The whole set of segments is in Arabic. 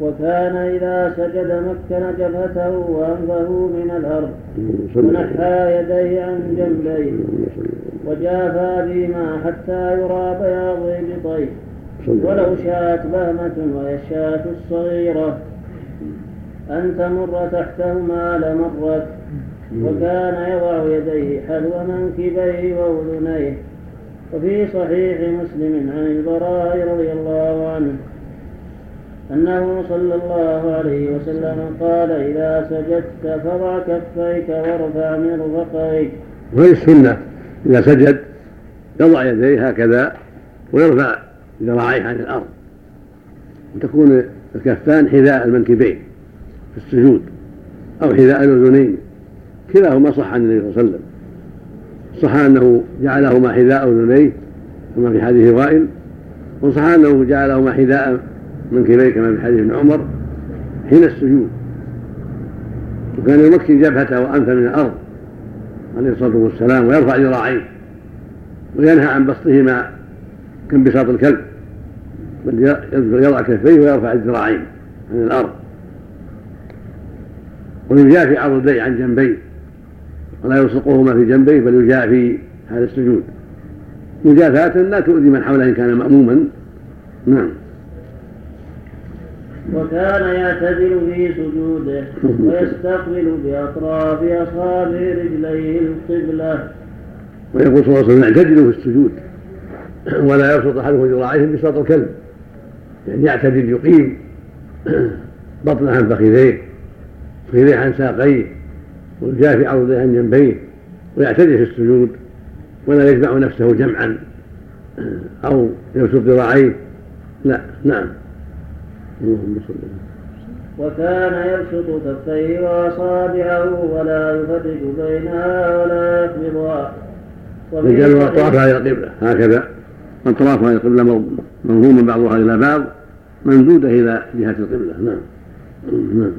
وكان إذا سجد مكن جبهته وأنفه من الأرض. ونحى يديه عن جنبيه. وجافى بهما حتى يرى بياض إبطيه ولو شاءت بهمة وهي الشاة الصغيرة. أن تمر تحتهما لمرت. وكان يضع يديه حذو منكبيه وأذنيه. وفي صحيح مسلم عن البراء رضي الله عنه. أنه صلى الله عليه وسلم قال إذا سجدت فضع كفيك وارفع مرفقيك وهي السنة. إذا سجد يضع يديه هكذا ويرفع ذراعيه عن الأرض. وتكون الكفان حذاء المنكبين في السجود أو حذاء الأذنين كلاهما صح عن النبي صلى الله عليه وسلم. صح أنه جعلهما حذاء أذنيه كما في حديث وائل وصح أنه جعلهما حذاء منكبيه كما في حديث ابن عمر حين السجود. وكان يمكن جبهته وأنفه من الأرض عليه الصلاة والسلام ويرفع ذراعيه وينهى عن بسطهما كانبساط الكلب. بل يضع كفيه ويرفع الذراعين عن الأرض. ويجافي عضديه عن جنبيه. ولا يلصقهما في جنبيه بل يجافي هذا السجود. مجافاة لا تؤذي من حوله إن كان مأموما. نعم. وكان يعتدل في سجوده ويستقبل بأطراف أصابع رجليه القبلة. ويقول صلى الله عليه وسلم يعتدل في السجود. ولا يبسط أحدهم ذراعيه بساط الكلب. يعني يعتدل يقيم. بطنه عن فخذيه فخذيه عن ساقيه ويجافي عرضيه عن جنبيه ويعتدل في السجود. ولا يجمع نفسه جمعا. أو يبسط ذراعيه. لا نعم. اللهم صل وكان يبسط كفيه وأصابعه ولا يفرج بينها ولا يقبضها رجال اطرافها إلى القبله هكذا. اطرافها إلى القبله منظوما بعضها إلى بعض. ممدوده إلى جهة القبلة. نعم. نعم.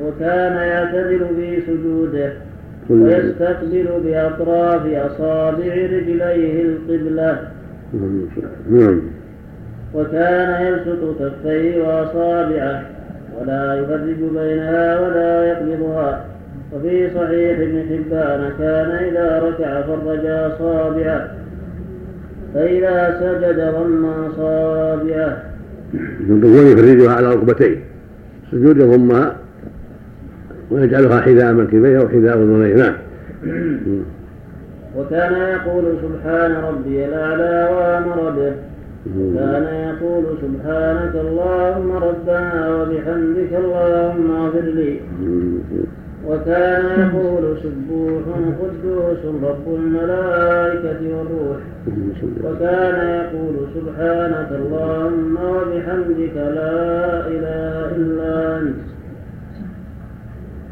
وكان يعتدل في سجوده ويستقبل بأطراف أصابع رجليه القبلة. نعم. وكان يبسط كفيه وأصابعه ولا يفرج بينها ولا يقبضها وفي صحيح ابن حبان كان إذا ركع فرج أصابعه. فإذا سجد ضم أصابعه. يقول يفرجها على ركبتيه. سجود يضمها ويجعلها حذاء منكبيه أو حذاء اذنيه نعم. وكان يقول سبحان ربي الأعلى وأمر به. كان يقول سبحانك اللهم ربنا وبحمدك اللهم اغفر لي. وكان يقول سبوح قدوس رب الملائكة والروح. وكان يقول سبحانك اللهم وبحمدك لا إله إلا أنت.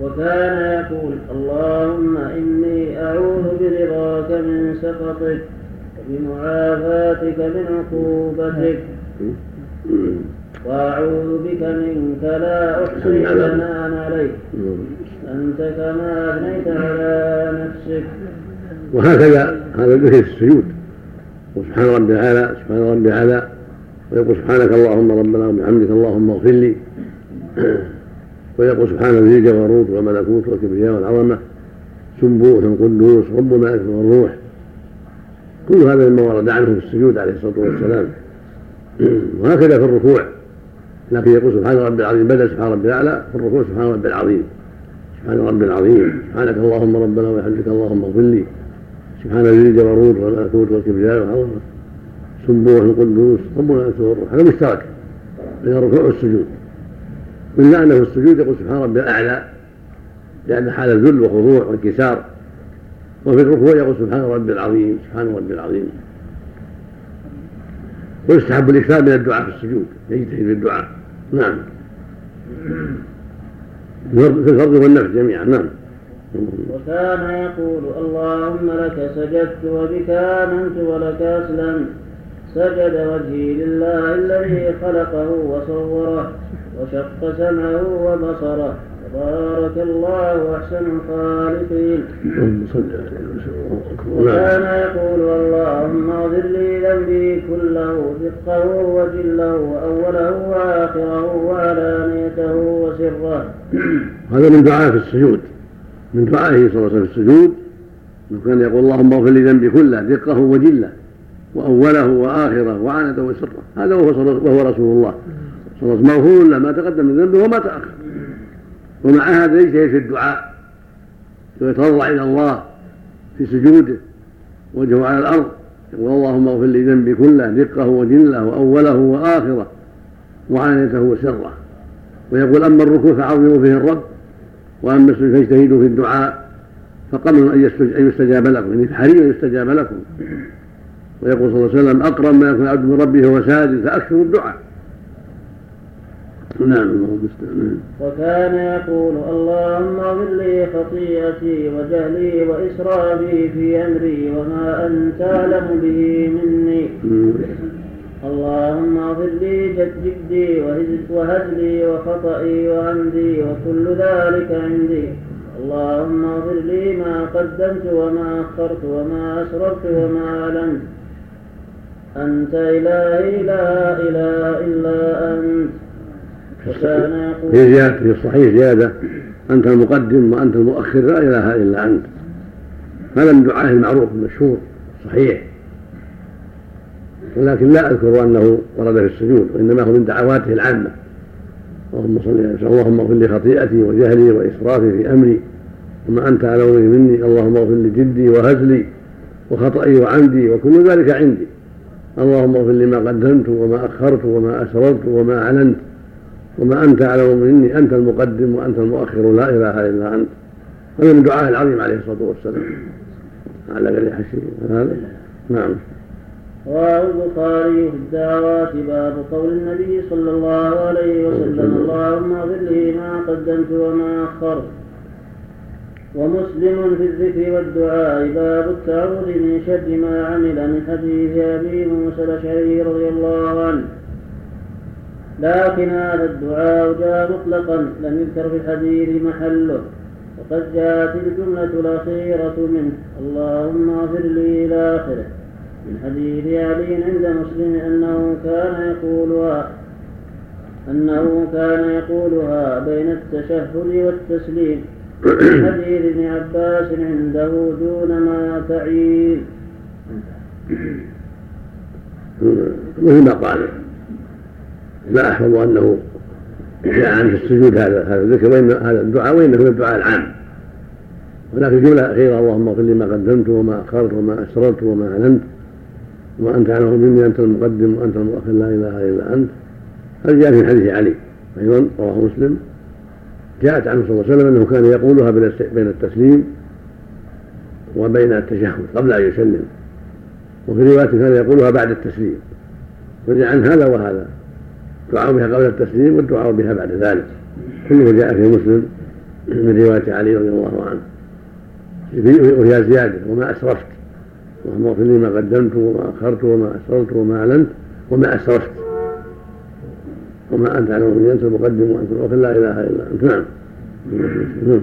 وكان يقول اللهم إني أعوذ برضاك من سخطك. وبمعافاتك من عقوبتك. وأعوذ بك منك لا أحصي ثناء عليك. أنت كما أثنيت على نفسك. وهكذا هذا ذكر السجود. وسبحان ربي الأعلى سبحان ربي الأعلى ويقول سبحانك اللهم ربنا وبحمدك اللهم اغفر لي. ويقول سبحان ذي الجبروت والملكوت والكبرياء والعظمة. سبوح قدوس رب الملائكه والروح كل هذا مما ورد عنه في السجود عليه الصلاة والسلام. وهكذا في الركوع. لكن يقول سبحان ربي العظيم بدل سبحان ربي الأعلى في الركوع سبحان ربي العظيم. سبحان ربي العظيم. سبحانك اللهم ربنا وبحمدك اللهم اغفر لي. سبحان ذي الجبروت والملكوت والكبرياء والعظمة. سبوح قدوس رب الملائكه والروح هذا مشترك بين الركوع والسجود. إلا أنه في السجود يقول سبحان ربي الأعلى لأن حال الذل والخضوع والانكسار وفي الركوع يقول سبحان ربي العظيم سبحان ربي العظيم. ويستحب الإكثار من الدعاء في السجود يجتهد في الدعاء. نعم. في الفرض والنفس جميعا نعم. وكان يقول اللهم لك سجدت وبك آمنت ولك أسلمت. سجد وجهي لله الذي خلقه وصوره وشق سمعه وبصره. تبارك الله أحسن الخالقين. وكان يقول اللهم اغفر لي ذنبي كله دقه وجله وأوله وآخره وعلانيته وسره. هذا من دعاء في السجود. من دعائه صلى الله عليه وسلم في السجود. كان يقول اللهم اغفر لي ذنبي كله دقه وجله وأوله وآخره وعنته وسره. هذا وهو وهو رسول الله. صلى الله عليه وسلم مغفور له ما تقدم من ذنبه وما تأخر. ومع هذا يجتهد في الدعاء ويتضرع إلى الله في سجوده وجهه على الأرض يقول اللهم اغفر لي ذنبي كله دقه وجله وأوله وآخره وعانيته وسره ويقول أما الركوع فعظموا فيه الرب وأما السجود فاجتهدوا في الدعاء فقبل أن يستجاب لكم يعني حري أن يستجاب لكم. ويقول صلى الله عليه وسلم أقرب ما يكون عبد من ربه وهو ساجد فاكثروا الدعاء. نعم وكان يقول اللهم اغفر لي خطيئتي وجهلي وإسرافي في أمري وما أنت أعلم به مني. اللهم اغفر لي جدي وهزلي وخطئي وعمدي وكل ذلك عندي. اللهم اغفر لي ما قدمت وما أخرت وما اسررت وما اعلنت أنت إلهي لا إله إلا أنت. في زيادة في الصحيح زيادة. أنت المقدم وأنت المؤخر لا إله إلا أنت. هذا من دعائه المعروف المشهور صحيح. ولكن لا أذكر أنه ورد في السجود وإنما هو من دعواته العامة. اللهم صل اللهم اغفر لي خطيئتي وجهلي وإسرافي في أمري. وما أنت على مني اللهم اغفر لي جدي وهزلي وخطئي وعمدي وكل ذلك عندي. اللهم اغفر لي ما قدمت وما أخرت وما أسررت وما أعلنت. وما أنت أعلم مني أنت المقدم وأنت المؤخر لا إله إلا أنت. هذا من دعائه العظيم عليه الصلاة والسلام. على غير حشي هذا؟ نعم. رواه البخاري في الدعوات باب قول النبي صلى الله عليه وسلم اللهم اغفر لي ما قدمت وما أخرت. ومسلم في الذكر والدعاء باب التعوذ من شر ما عمل من حديث أبي موسى الأشعري رضي الله عنه. لكن هذا الدعاء جاء مطلقا لم يذكر في الحديث محله. وقد جاءت الجملة الأخيرة منه اللهم اغفر لي إلى آخره. من حديث علي عند مسلم أنه كان يقولها أنه كان يقولها بين التشهد والتسليم. حديث ابن عباس عنده دون ما تعيين. مثل ما قال لا أحفظ أنه جاء عنه في السجود هذا هذا الذكر وإن هذا الدعاء وانه من الدعاء العام. ولكن الجمله الاخيره اللهم اغفر لي ما قدمت وما أخرت وما أسررت وما أعلنت وما انت أعلم مني أنت المقدم وأنت المؤخر لا إله إلا أنت. هذا جاء في حديث علي أيضا رواه مسلم. جاءت عنه صلى الله عليه وسلم أنه كان يقولها بين التسليم وبين التشهد قبل أن يسلم. وفي رواية كان يقولها بعد التسليم. وجاء عن هذا وهذا. الدعاء بها قبل التسليم والدعاء بها بعد ذلك كله جاء في مسلم من رواية علي رضي الله عنه. وفيها زيادة وما أسرفت. اللهم اغفر لي ما قدمت وما أخرت وما أسررت وما أعلنت وما أسرفت. وما أنت على أنت المقدم وأنت المؤخر لا إله إلا أنت. نعم.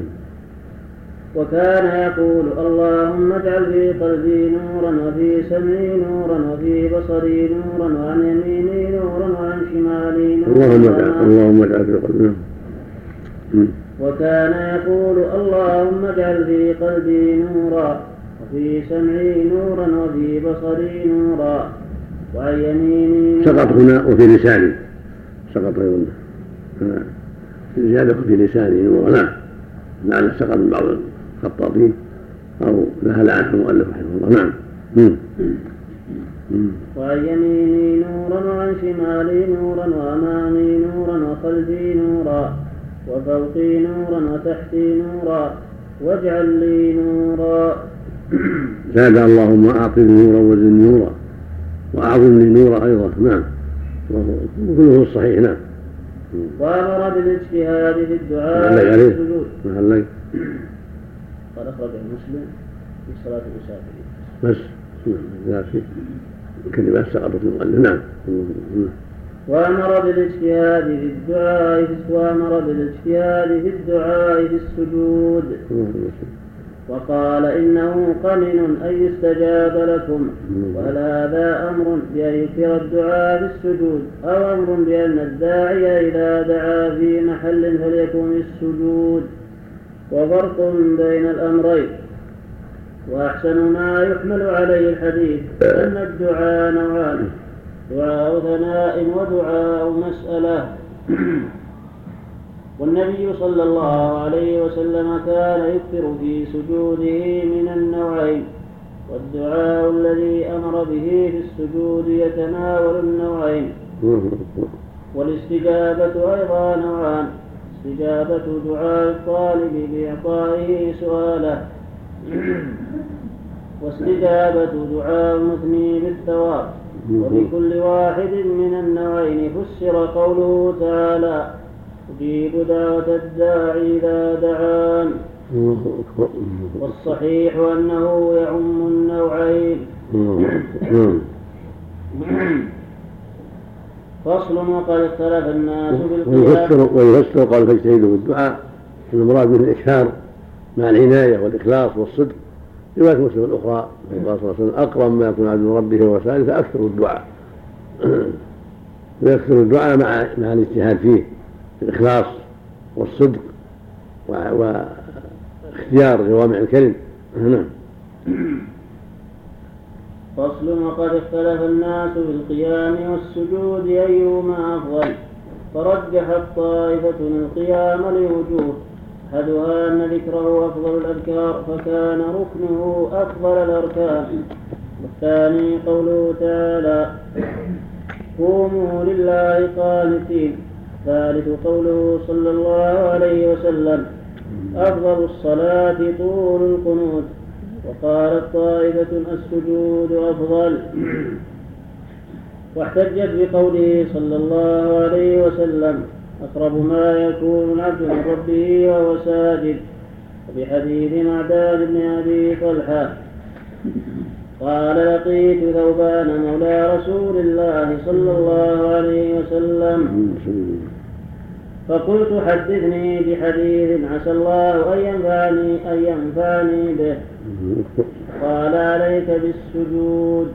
وكان يقول اللهم اجعل في قلبي نورا وفي سمعي نورا وفي بصري نورا وعن يميني نورا وعن شمالي نورا اللهم اجعل اللهم اجعل في قلبي وكان يقول اللهم اجعل في قلبي نورا وفي سمعي نورا وفي بصري نورا وعن يميني سقط هنا وفي لساني. سقط أيضا. زيادة في لساني. نورا نعم لعل سقط من بعض الخطابين أو لها لعنه المؤلف رحمه الله. نعم. وعن يميني نورا وعن شمالي نورا وأمامي نورا وخلفي نورا وفوقي نورا وتحتي نورا. واجعل لي نورا. زاد اللهم أعطني نورا وزدني نورا. وأعظم لي نورا أيضا. نعم. كله الصحيح نعم. وأمر بالإجتهاد في الدعاء والسجود. قال أخرجه مسلم في صلاة بس. نعم. في كلمات سقطت المؤلف نعم. وأمر بالإجتهاد في الدعاء في وأمر بالإجتهاد في الدعاء في السجود. وقال إنه قمن أن يستجاب لكم. وهل هذا أمر بأن يكثر الدعاء في السجود أو أمر بأن الداعي إذا دعا في محل فليكن السجود. وفرق بين الأمرين. وأحسن ما يحمل عليه الحديث أن الدعاء نوعان دعاء ثناء ودعاء مسألة. والنبي صلى الله عليه وسلم كان يكثر في سجوده من النوعين والدعاء الذي أمر به في السجود يتناول النوعين. والاستجابة أيضا نوعان استجابة دعاء الطالب بإعطائه سؤاله. واستجابة دعاء المثني بالثواب. وبكل واحد من النوعين فسر قوله تعالى أجيب دعوة الداعي إذا دعان. والصحيح أنه يعم النوعين. فصل وقد اختلف الناس بالقيام. ويفسر قال فاجتهدوا بالدعاء المراد به الإكثار مع العناية والإخلاص والصدق رواية مسلم الأخرى قال صلى الله عليه وسلم أقرب ما يكون عبد ربه وهو سائل فأكثر الدعاء. ويكثر الدعاء مع مع الاجتهاد فيه الإخلاص والصدق واختيار جوامع الكلم. نعم. فصل وقد اختلف الناس في القيام والسجود أيهما أفضل. فرجحت طائفة القيام لوجوه. أحدها أن ذكره أفضل الأذكار فكان ركنه أفضل الأركان. والثاني قوله تعالى قوموا لله قانتين الثالث قوله صلى الله عليه وسلم أفضل الصلاة طول القنوت وقالت طائفة السجود أفضل. واحتجت بقوله صلى الله عليه وسلم أقرب ما يكون العبد من ربه وهو ساجد. وبحديث معداد بن أبي طلحة قال لقيت ثوبان مولى رسول الله صلى الله عليه وسلم. فقلت حدثني بحديث عسى الله أن ينفعني أن ينفعني به. قال عليك بالسجود.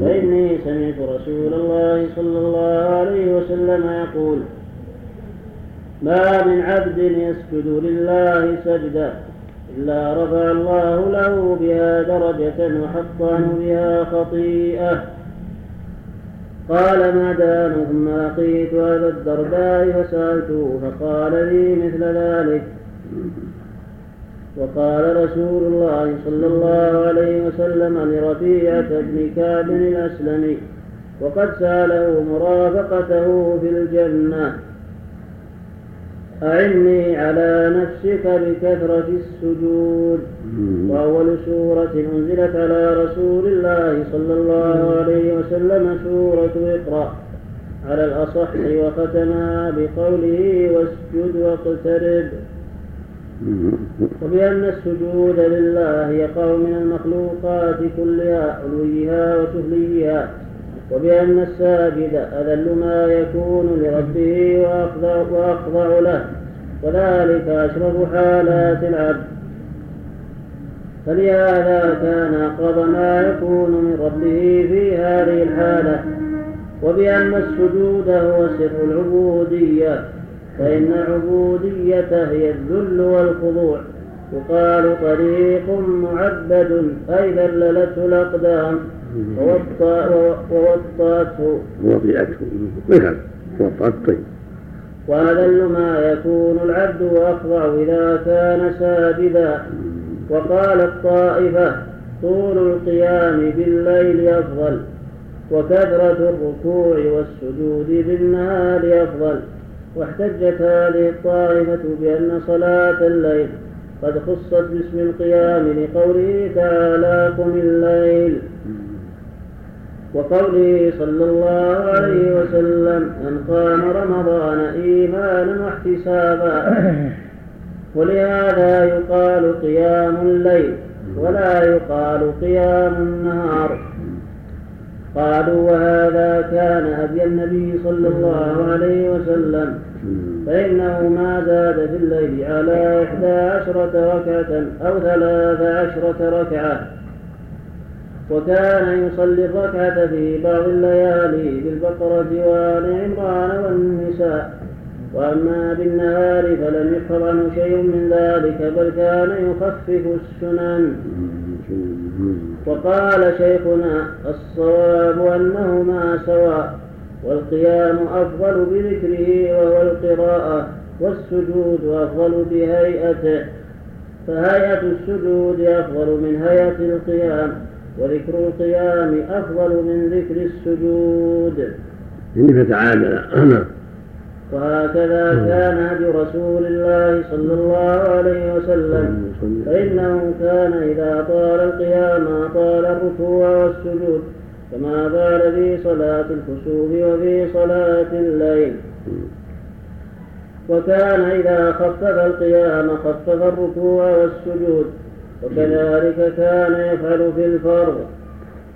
فإني سمعت رسول الله صلى الله عليه وسلم يقول ما من عبد يسجد لله سجدا إلا رفع الله له بها درجة وحط عنه بها خطيئة. قال ما دام ثم لقيت أبا الدرداء فسألته فقال لي مثل ذلك. وقال رسول الله صلى الله عليه وسلم لرفيعة بن كعب الأسلمي وقد سأله مرافقته في الجنة أعني على نفسك بكثرة السجود. وأول سورة أنزلت على رسول الله صلى الله عليه وسلم سورة إقرأ. على الأصح وختمها بقوله واسجد واقترب. وبأن السجود لله يقع من المخلوقات كلها علويها وسفليها وبأن الساجد أذل ما يكون لربه وأخضع, وأخضع له. وذلك أشرف حالات العبد. فلهذا كان أقرب ما يكون من ربه في هذه الحالة. وبأن السجود هو سر العبودية. فإن العبودية هي الذل والخضوع. يقال طريق معبد أي ذللته الأقدام. ووطأته. وطئته نعم وطأته وأذل ما يكون العبد وأخضع إذا كان ساجدا. وقال الطائفة طول القيام بالليل أفضل وكثرة الركوع والسجود بالنهار أفضل. واحتجت هذه الطائفة بأن صلاة الليل قد خصت باسم القيام لقوله تعالى قم الليل. وقوله صلى الله عليه وسلم من قام رمضان إيمانا واحتسابا. ولهذا يقال قيام الليل ولا يقال قيام النهار. قالوا وهذا كان هدي النبي صلى الله عليه وسلم. فإنه ما زاد في الليل على إحدى عشرة ركعة أو ثلاث عشرة ركعة. وكان يصلي الركعة في بعض الليالي بالبقرة وآل عمران والنساء. وأما بالنهار فلم يحفظ عنه شيء من ذلك بل كان يخفف السنن. وقال شيخنا الصواب أنهما سواء والقيام أفضل بذكره وهو القراءة والسجود أفضل بهيئته فهيئة السجود أفضل من هيئة القيام وذكر القيام أفضل من ذكر السجود. إني فتعالى وهكذا كان هدي رسول الله صلى الله عليه وسلم. فإنه كان إذا طال القيام طال الركوع والسجود كما قال في صلاة الكسوف وفي صلاة الليل. وكان إذا خفف القيام خفف الركوع والسجود. وكذلك كان يفعل في الفرض.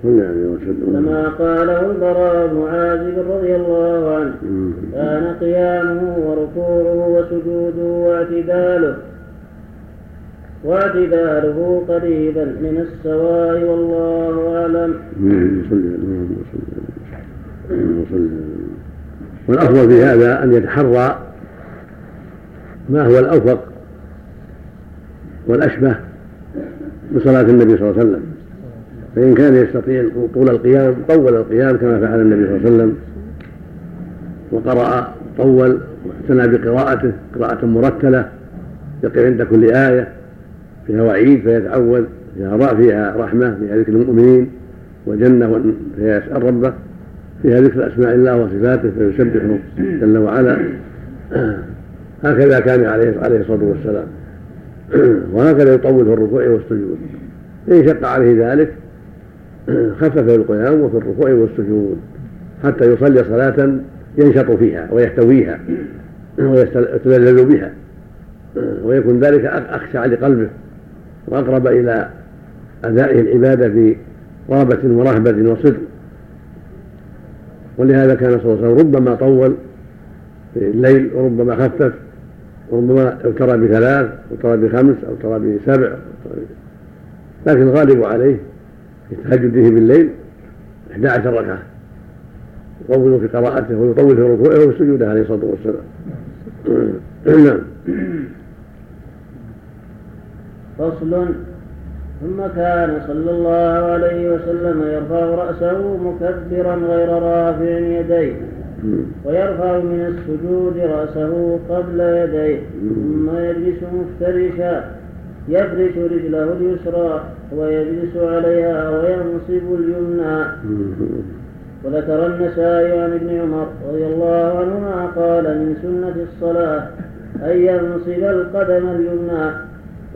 كما قاله البراء بن عازب رضي الله عنه كان قيامه وركوعه وسجوده واعتداله واعتداله قريبا من السواء والله أعلم. والأفضل في هذا أن يتحرى ما هو الأوفق والأشبه بصلاة النبي صلى الله عليه وسلم. فإن كان يستطيع طول القيام طول القيام كما فعل النبي صلى الله عليه وسلم وقرأ طول واعتنى بقراءته قراءة مرتلة يقف عند كل آية فيها وعيد فيتعوذ فيها فيها رحمة فيها ذكر المؤمنين وجنة فيها يسأل ربه فيها ذكر أسماء الله وصفاته فيسبحه جل وعلا. هكذا كان عليه عليه الصلاة والسلام. وهكذا يطول في الركوع والسجود. إن شق عليه ذلك خفف في القيام وفي الركوع والسجود حتى يصلي صلاة ينشط فيها ويحتويها ويتذلل بها ويكون ذلك أخشع لقلبه وأقرب إلى أدائه العبادة برغبة ورهبة وصدق. ولهذا كان صلى الله عليه وسلم ربما طول في الليل وربما خفف وربما اوتر بثلاث اوتر بخمس اوتر بسبع لكن الغالب عليه في تهجده بالليل 11 ركعة يطول في قراءته ويطول في ركوعه وسجوده عليه الصلاة والسلام. نعم. فصل. ثم كان صلى الله عليه وسلم يرفع رأسه مكبرا غير رافع يديه ويرفع من السجود رأسه قبل يديه ثم يجلس مفترشا. يفرش رجله اليسرى ويجلس عليها وينصب اليمنى. وذكر النسائي عن ابن عمر رضي الله عنهما قال من سنة الصلاة أن ينصب القدم اليمنى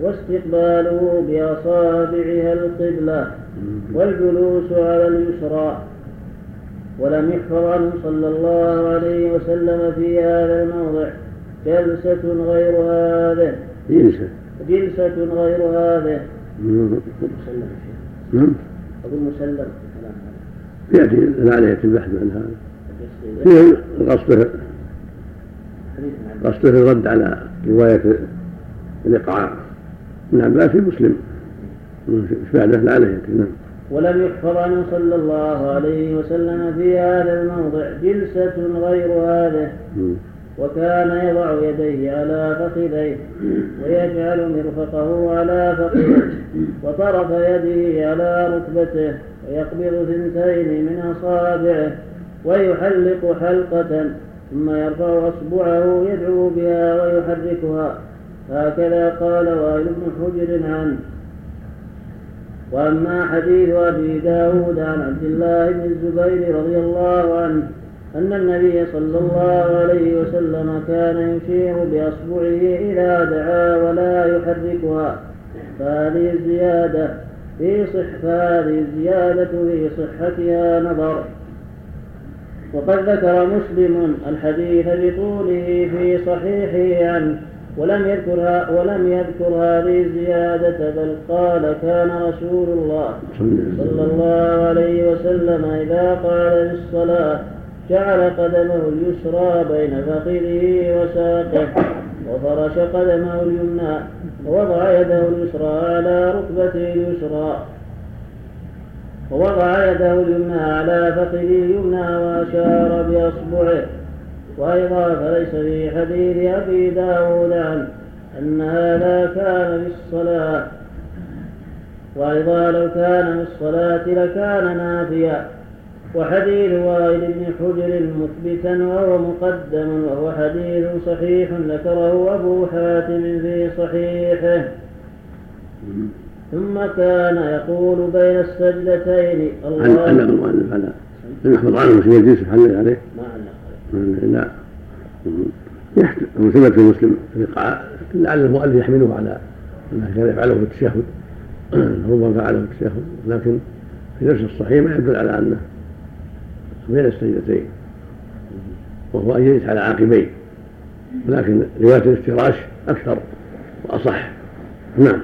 واستقباله بأصابعها القبلة والجلوس على اليسرى. ولم يحفظ عنه صلى الله عليه وسلم في هذا الموضع جلسة غير هذه. جلسة غير هذه. مسلم. نعم أقول مسلم. يأتي الآلية البحث عن هذا. فيه قصده قصده الرد على رواية الإقعاء نعم لا في مسلم. بعده لا نعم. ولم يحفظ عنه صلى الله عليه وسلم في هذا الموضع. جلسة غير هذه. وكان يضع يديه على فخذيه ويجعل مرفقه على فخذه وطرف يده على ركبته ويقبض ثنتين من أصابعه ويحلق حلقة ثم يرفع أصبعه يدعو بها ويحركها. هكذا قال وائل بن حجر عنه. وأما حديث أبي داود عن عبد الله بن الزبير رضي الله عنه أن النبي صلى الله عليه وسلم كان يشير بأصبعه إذا دعا ولا يحركها. فهذه الزيادة في صح فهذه الزيادة في صحتها نظر. وقد ذكر مسلم الحديث بطوله في صحيحه عنه ولم يذكر ولم يذكر هذه الزيادة بل قال كان رسول الله صلى الله عليه وسلم إذا قال للصلاة جعل قدمه اليسرى بين فخذه وساقه وفرش قدمه اليمنى ووضع يده اليسرى على ركبته اليسرى. ووضع يده اليمنى على فخذه اليمنى وأشار بأصبعه. وأيضا فليس في حديث أبي داود عنه أن هذا كان في الصلاة. وأيضا لو كان في الصلاة لكان نافيا. وحديث وائل بن حجر مثبتا وهو مقدم وهو حديث صحيح ذكره أبو حاتم في صحيحه. ثم كان يقول بين السجدتين الله علق المؤلف على المحفظ عنه مش يجلس يحلل عليه. ما علق لا. ثبت في مسلم. لعل المؤلف يحمله على انه كان يفعله في التشهد. ربما فعله في التشهد. لكن في نفس الصحيح ما يدل على أنه بين السجدتين وهو أن يجلس على عاقبيه. ولكن رواية الافتراش أكثر وأصح. نعم.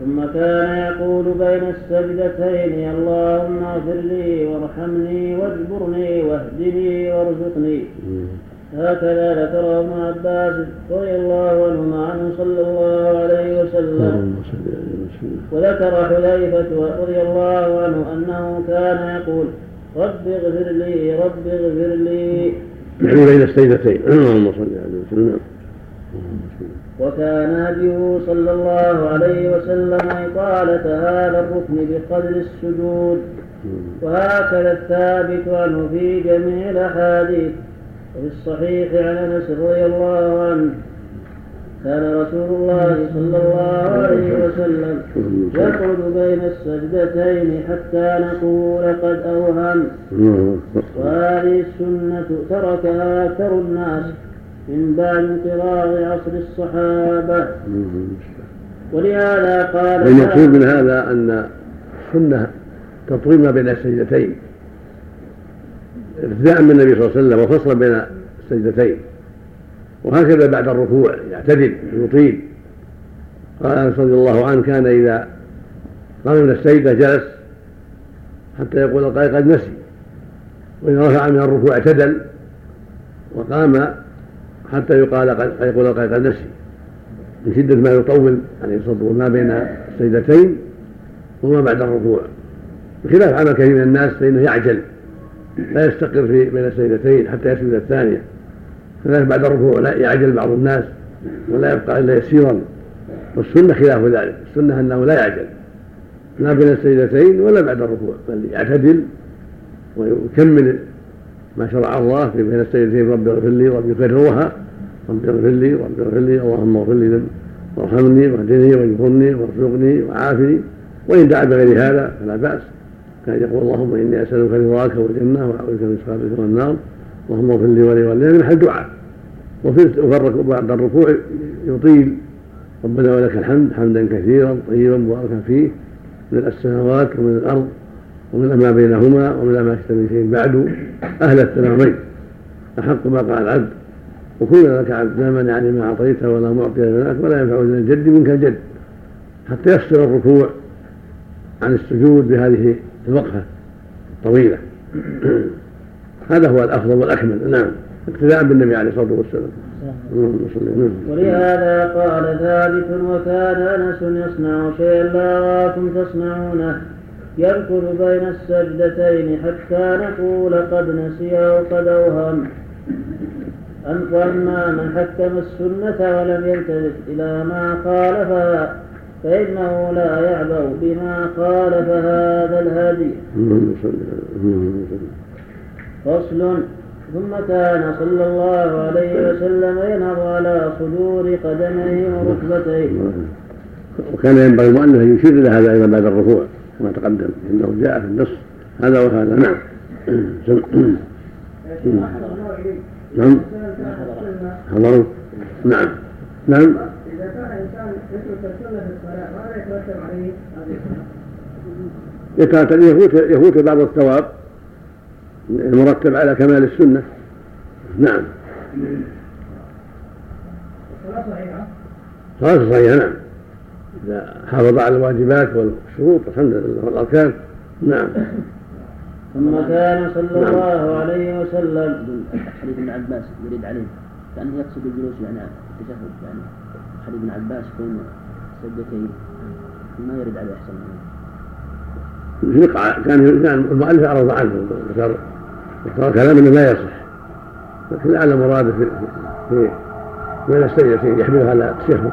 ثم كان يقول بين السجدتين اللهم اغفر لي وارحمني واجبرني واهدني وارزقني. هكذا ذكره ابن عباس رضي الله عنهما عنه صلى الله عليه وسلم. وذكر حذيفة رضي الله عنه أنه كان يقول رب اغفر لي رب اغفر لي. يعني بين السيدتين اللهم صل عليه وسلم وكان هديه صلى الله عليه وسلم إطالة هذا الركن بقدر السجود. وهكذا الثابت عنه في جميع الأحاديث. وفي الصحيح عن أنس رضي الله عنه كان رسول الله صلى الله عليه وسلم يقعد بين السجدتين حتى نقول قد أوهم. وهذه السنة تركها أكثر الناس من بعد انقراض عصر الصحابة. ولهذا قال المقصود من هذا أن السنة تطويل ما بين السجدتين ابتداء من النبي صلى الله عليه وسلم وفصلا بين السجدتين. وهكذا بعد الركوع يعتدل يطيل. قال أنس رضي الله عنه كان إذا قام من السجدة جلس حتى يقول القائل قد نسي. وإذا رفع من الركوع اعتدل وقام حتى يقال يقول القائل قد نسي. من شدة ما يطول عليه الصلاة والسلام ما بين السجدتين وما بعد الركوع. بخلاف عمل كثير من الناس فإنه يعجل. لا يستقر في بين السجدتين حتى يسجد الثانية. كذلك بعد الركوع لا يعجل بعض الناس ولا يبقى إلا يسيرا. والسنة خلاف ذلك. السنة أنه لا يعجل. لا بين السجدتين ولا بعد الركوع بل يعتدل ويكمل ما شرع الله في بين السجدتين رب اغفر لي رب يكررها. رب اغفر لي رب اغفر لي. اللهم اغفر لي وارحمني واهدني واجبرني وارزقني وعافني. وإن دعا بغير هذا فلا بأس. كان يقول اللهم إني أسألك رضاك والجنة واعوذ من سخطك والنار. اللهم اغفر لي ولي هذا محل دعاء. وفي بعد الركوع يطيل. ربنا ولك الحمد حمدا كثيرا طيبا مباركا فيه. من السماوات ومن الأرض ومن ما بينهما ومن ما اشترى من شيء بعد. أهل التمامين. أحق ما قال العبد. وكلنا لك عبد. لا مانع لما اعطيته ولا معطي لمنعك ولا ينفع ذا الجد منك الجد. حتى يفصل الركوع عن السجود بهذه الوقفة الطويلة. هذا هو الأفضل والأكمل. نعم. اقتداء بالنبي عليه الصلاة والسلام. ولهذا قال ثابت وكان أنس يصنع شيئا لا أراكم تصنعونه. يركض بين السجدتين حتى نقول قد نسي أو قد أوهم. واما من حكم السنة ولم يلتفت إلى ما خالفها فإنه لا يعبأ بما خالف هذا الهدي. فصل. ثم كان صلى الله عليه وسلم ينهض على صدور قدميه وركبتيه. وكان ينبغي المؤلف أن يشير إلى هذا أيضا بعد الركوع كما تقدم إنه جاء في النص. هذا وهذا نعم. نعم. حضروا نعم. نعم. إذا كان إنسان يترك السنة في الصلاة ماذا يترتب الصلاة؟ يفوت يفوت بعض الثواب المرتب على كمال السنة. نعم. الصلاة صحيحة. صلاة صحيحة نعم. إذا حافظ على الواجبات والشروط الحمد لله والأركان نعم. ثم كان صلى نعم. الله عليه وسلم. حديث ابن عباس يريد عليه. كأنه يقصد الجلوس يعني التشهد يعني حديث ابن عباس بين سجدتين ما يرد عليه أحسن منه كان كان المؤلف أعرض عنه ذكر ذكر كلام إنه لا يصح. لكن لعل مراده في في بين السجدتين يحملها على التشهد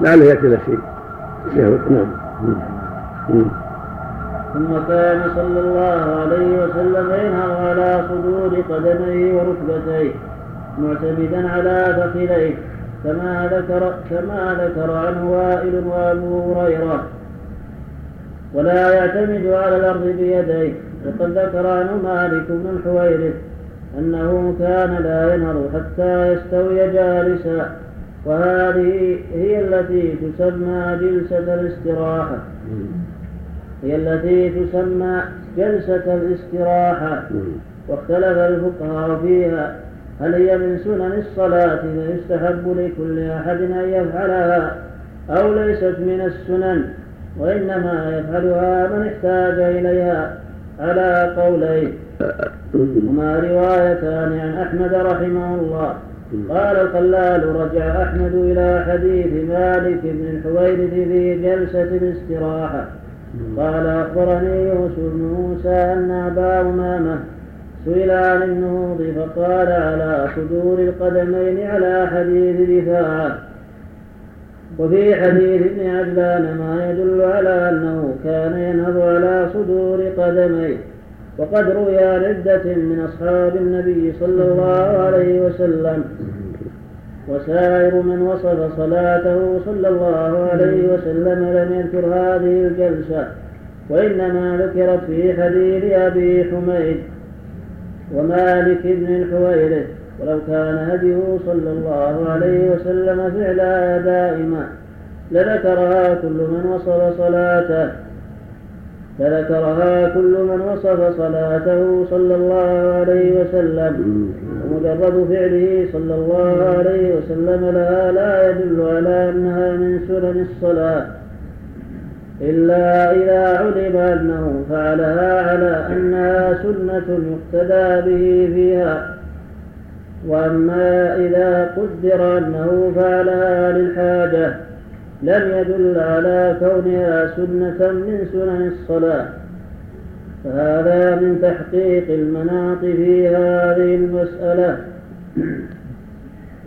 لعله يأتي له شيء. التشهد نعم. ثم كان صلى الله عليه وسلم ينهض على صدور قدميه وركبتيه معتمدا على فخذيه كما ذكر كما ذكر عنه وائل وابو هريرة. ولا يعتمد على الأرض بيديه وقد ذكر عنه مالك بن الحويرث أنه كان لا ينهض حتى يستوي جالسا وهذه هي التي تسمى جلسة الاستراحة. هي التي تسمى جلسة الاستراحة. واختلف الفقهاء فيها هل هي من سنن الصلاة فيستحب لكل أحد أن يفعلها أو ليست من السنن؟ وإنما يفعلها من احتاج إليها. على قولين. هما روايتان عن أحمد رحمه الله. قال الخلال رجع أحمد إلى حديث مالك بن الحويرث في جلسة الاستراحة. قال أخبرني يوسف بن موسى أن أبا أمامة سئل عن النهوض فقال على صدور القدمين على حديث دفاعه وفي حديث ابن عجلان ما يدل على أنه كان ينهض على صدور قدميه. وقد روي عن عدة من أصحاب النبي صلى الله عليه وسلم. وسائر من وصف صلاته صلى الله عليه وسلم لم يذكر هذه الجلسة وإنما ذكرت في حديث أبي حميد. ومالك بن الحويرث ولو كان هديه صلى الله عليه وسلم فعلها دائما لذكرها كل من وصف صلاته فذكرها كل من وصف صلاته صلى الله عليه وسلم. ومجرد فعله صلى الله عليه وسلم لها لا يدل على أنها من سنن الصلاة. إلا إذا علم أنه فعلها على أنها سنة يقتدى به فيها وأما إذا قدر أنه فعلها للحاجة لم يدل على كونها سنة من سنن الصلاة. فهذا من تحقيق المناط في هذه المسألة.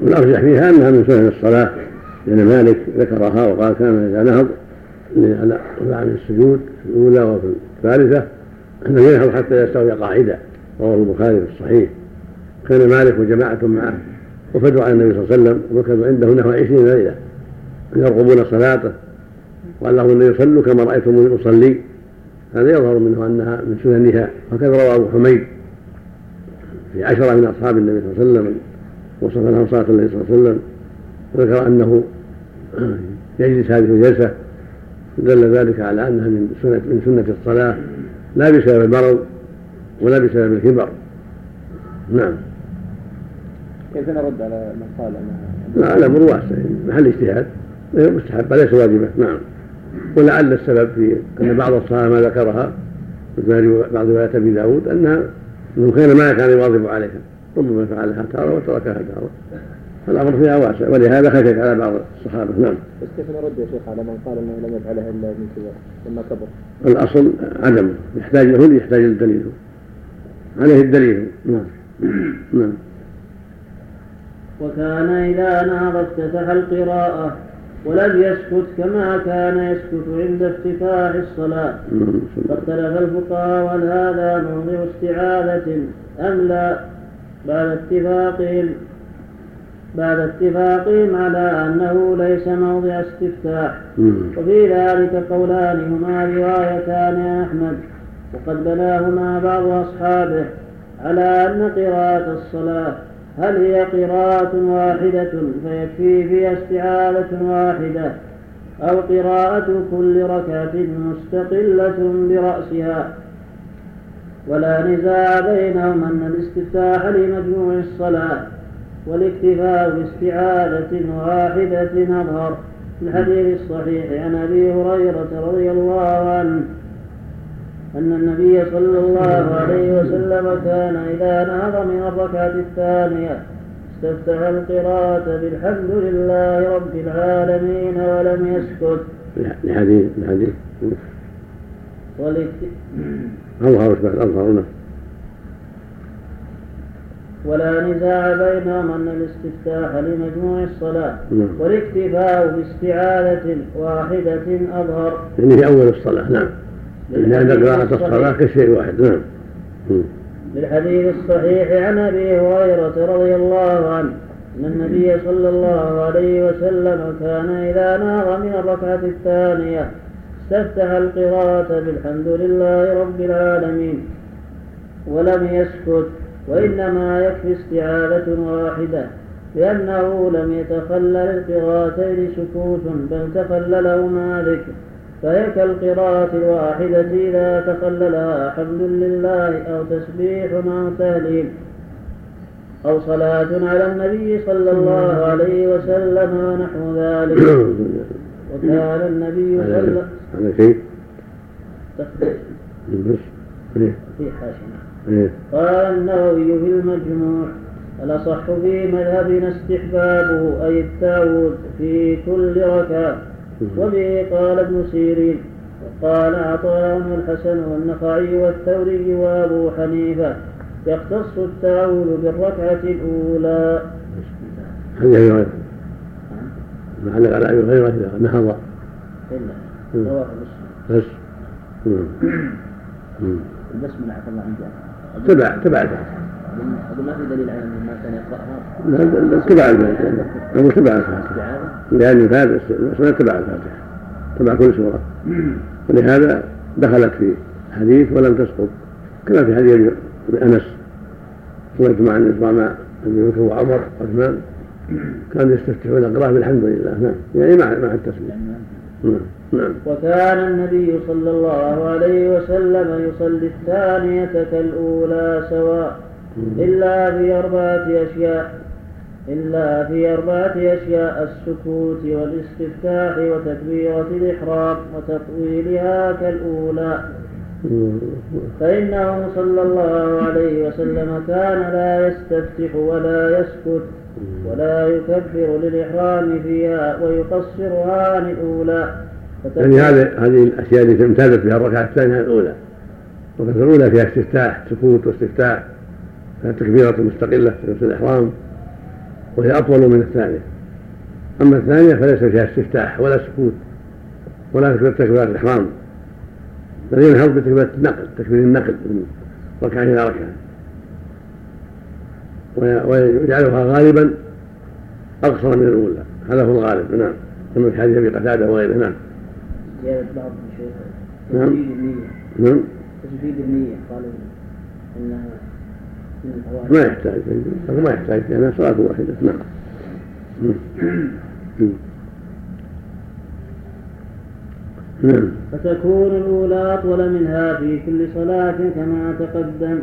والأرجح فيها أنها من سنن الصلاة لأن مالك ذكرها وقال كان إذا نهض على من السجود في الأولى وفي الثالثة أنه ينهض حتى يستوي قاعدة رواه البخاري في الصحيح. كان مالك وجماعة معه وفدوا على النبي صلى الله عليه وسلم ومكثوا عنده نحو عشرين ليلة يرغبون صلاته وقال لهم ان يصلوا كما رايتموني أصلي. هذا يظهر منه أنها من سننها وكذا روى أبو حميد. في عشرة من أصحاب النبي صلى الله عليه وسلم وصف لهم صلاة النبي صلى الله عليه وسلم وذكر أنه يجلس هذه الجلسة دل ذلك على أنها من سنه من سنة الصلاة لا بسبب المرض ولا بسبب الكبر. نعم. كيف نرد على من قال انها لا الامر واسع محل اجتهاد. مستحبة ليس واجبة؟ نعم. ولعل السبب في أن بعض الصحابة ما ذكرها مثل بعض روايات أبي داود أنها أنه كان ما كان يواظب عليها. ربما فعلها تارة وتركها تارة. فالأمر فيها واسع ولهذا خشيت على بعض الصحابة نعم. بس كيف نرد يا شيخ على من قال أنه لم يفعلها إلا من كبر لما كبر؟ الأصل عدم يحتاج له يحتاج الدليل. عليه الدليل. نعم. نعم. وكان إذا نهض افتتح القراءة ولم يسكت كما كان يسكت عند افتتاح الصلاة. فاختلف الفقهاء هل هذا موضع استعاذة أم لا بعد اتفاقهم. بعد اتفاقهم على أنه ليس موضع استفتاح وفي ذلك قولان هما روايتان عن أحمد. وقد بناهما بعض أصحابه على أن قراءة الصلاة هل هي قراءة واحدة فيكفي فيها استعاذة واحدة أو قراءة كل ركعة مستقلة برأسها. ولا نزاع بينهم أن الاستفتاح لمجموع الصلاة. والاكتفاء باستعادة واحدة أظهر في الحديث الصحيح عن أبي هريرة رضي الله عنه أن النبي صلى الله عليه وسلم كان إذا نهض من الركعة الثانية استفتح القراءة بالحمد لله رب العالمين ولم يسكت. الحديث الحديث. أظهر أظهر ولا نزاع بينهم أن الاستفتاح لمجموع الصلاة نعم. والاكتفاء باستعاذة واحدة أظهر. يعني في أول الصلاة نعم. لأن قراءة الصلاة كشيء واحد نعم. للحديث الصحيح عن أبي هريرة رضي الله عنه أن النبي صلى الله عليه وسلم كان إذا ناغ من الركعة الثانية استفتح القراءة بالحمد لله رب العالمين ولم يسكت وإنما يكفي استعاذة واحدة لأنه لم يتخلل القراءتين سكوت بل تخللهما ذكر فهي كالقراءة الواحدة إذا تخللها حمد لله أو تسبيح أو تهليل أو صلاة على النبي صلى الله عليه وسلم ونحو ذلك. وكان النبي صلى الله عليه وسلم في حاشية. قال النووي في المجموع الأصح في مذهبنا استحبابه أي التعود في كل ركعة. وبه قال ابن سيرين وقال عطاء والحسن والنخعي والثوري وأبو حنيفة يختص التعود بالركعة الأولى. حديث أبي هريرة. معلق على أبي هريرة إذا نهض. إلا. بس. البسملة عفى الله عنك. تبع تبع الفاتحة أقول ما في دليل على أنه ما كان يقرأها لا تبع الفاتحة أقول تبع الفاتحة. لأن البسملة تبع الفاتحة. تبع كل سورة. ولهذا دخلت في حديث ولم تسقط. كما في حديث أنس. سمعت مع يسمع مع أبي بكر وعمر وعثمان. كانوا يستفتحون القراءة بالحمد لله. نعم. يعني مع مع التسليم نعم. وكان النبي صلى الله عليه وسلم يصلي الثانية كالأولى سواء إلا في أربعة أشياء إلا في أربعة أشياء السكوت والاستفتاح وتكبيرة الإحرام وتطويلها كالأولى. فإنه صلى الله عليه وسلم كان لا يستفتح ولا يسكت. ولا يكبر للإحرام فيها ويقصرها عن الأولى يعني هذه هذه الأشياء التي امتازت بها الركعة الثانية الأولى. الركعة الأولى فيها استفتاح سكوت واستفتاح فيها تكبيره مستقلة في الإحرام وهي أطول من الثانية. أما الثانية فليس فيها استفتاح ولا سكوت ولا تكبيره الإحرام. بل ينهض بتكبيره النقل تكبير النقل من ركعة إلى ركعة. ويجعلها غالبا أقصر من الأولى. هذا هو الغالب. نعم. كما في حديث أبي قتادة وغيره. نعم. زيادة بعض الشيخ. نعم. نعم. تجديد النية. قالوا إنها ما يحتاج. ما يحتاج. لأنها صلاة واحدة. نعم. نعم. فتكون الأولى أطول منها في كل صلاة كما تقدم.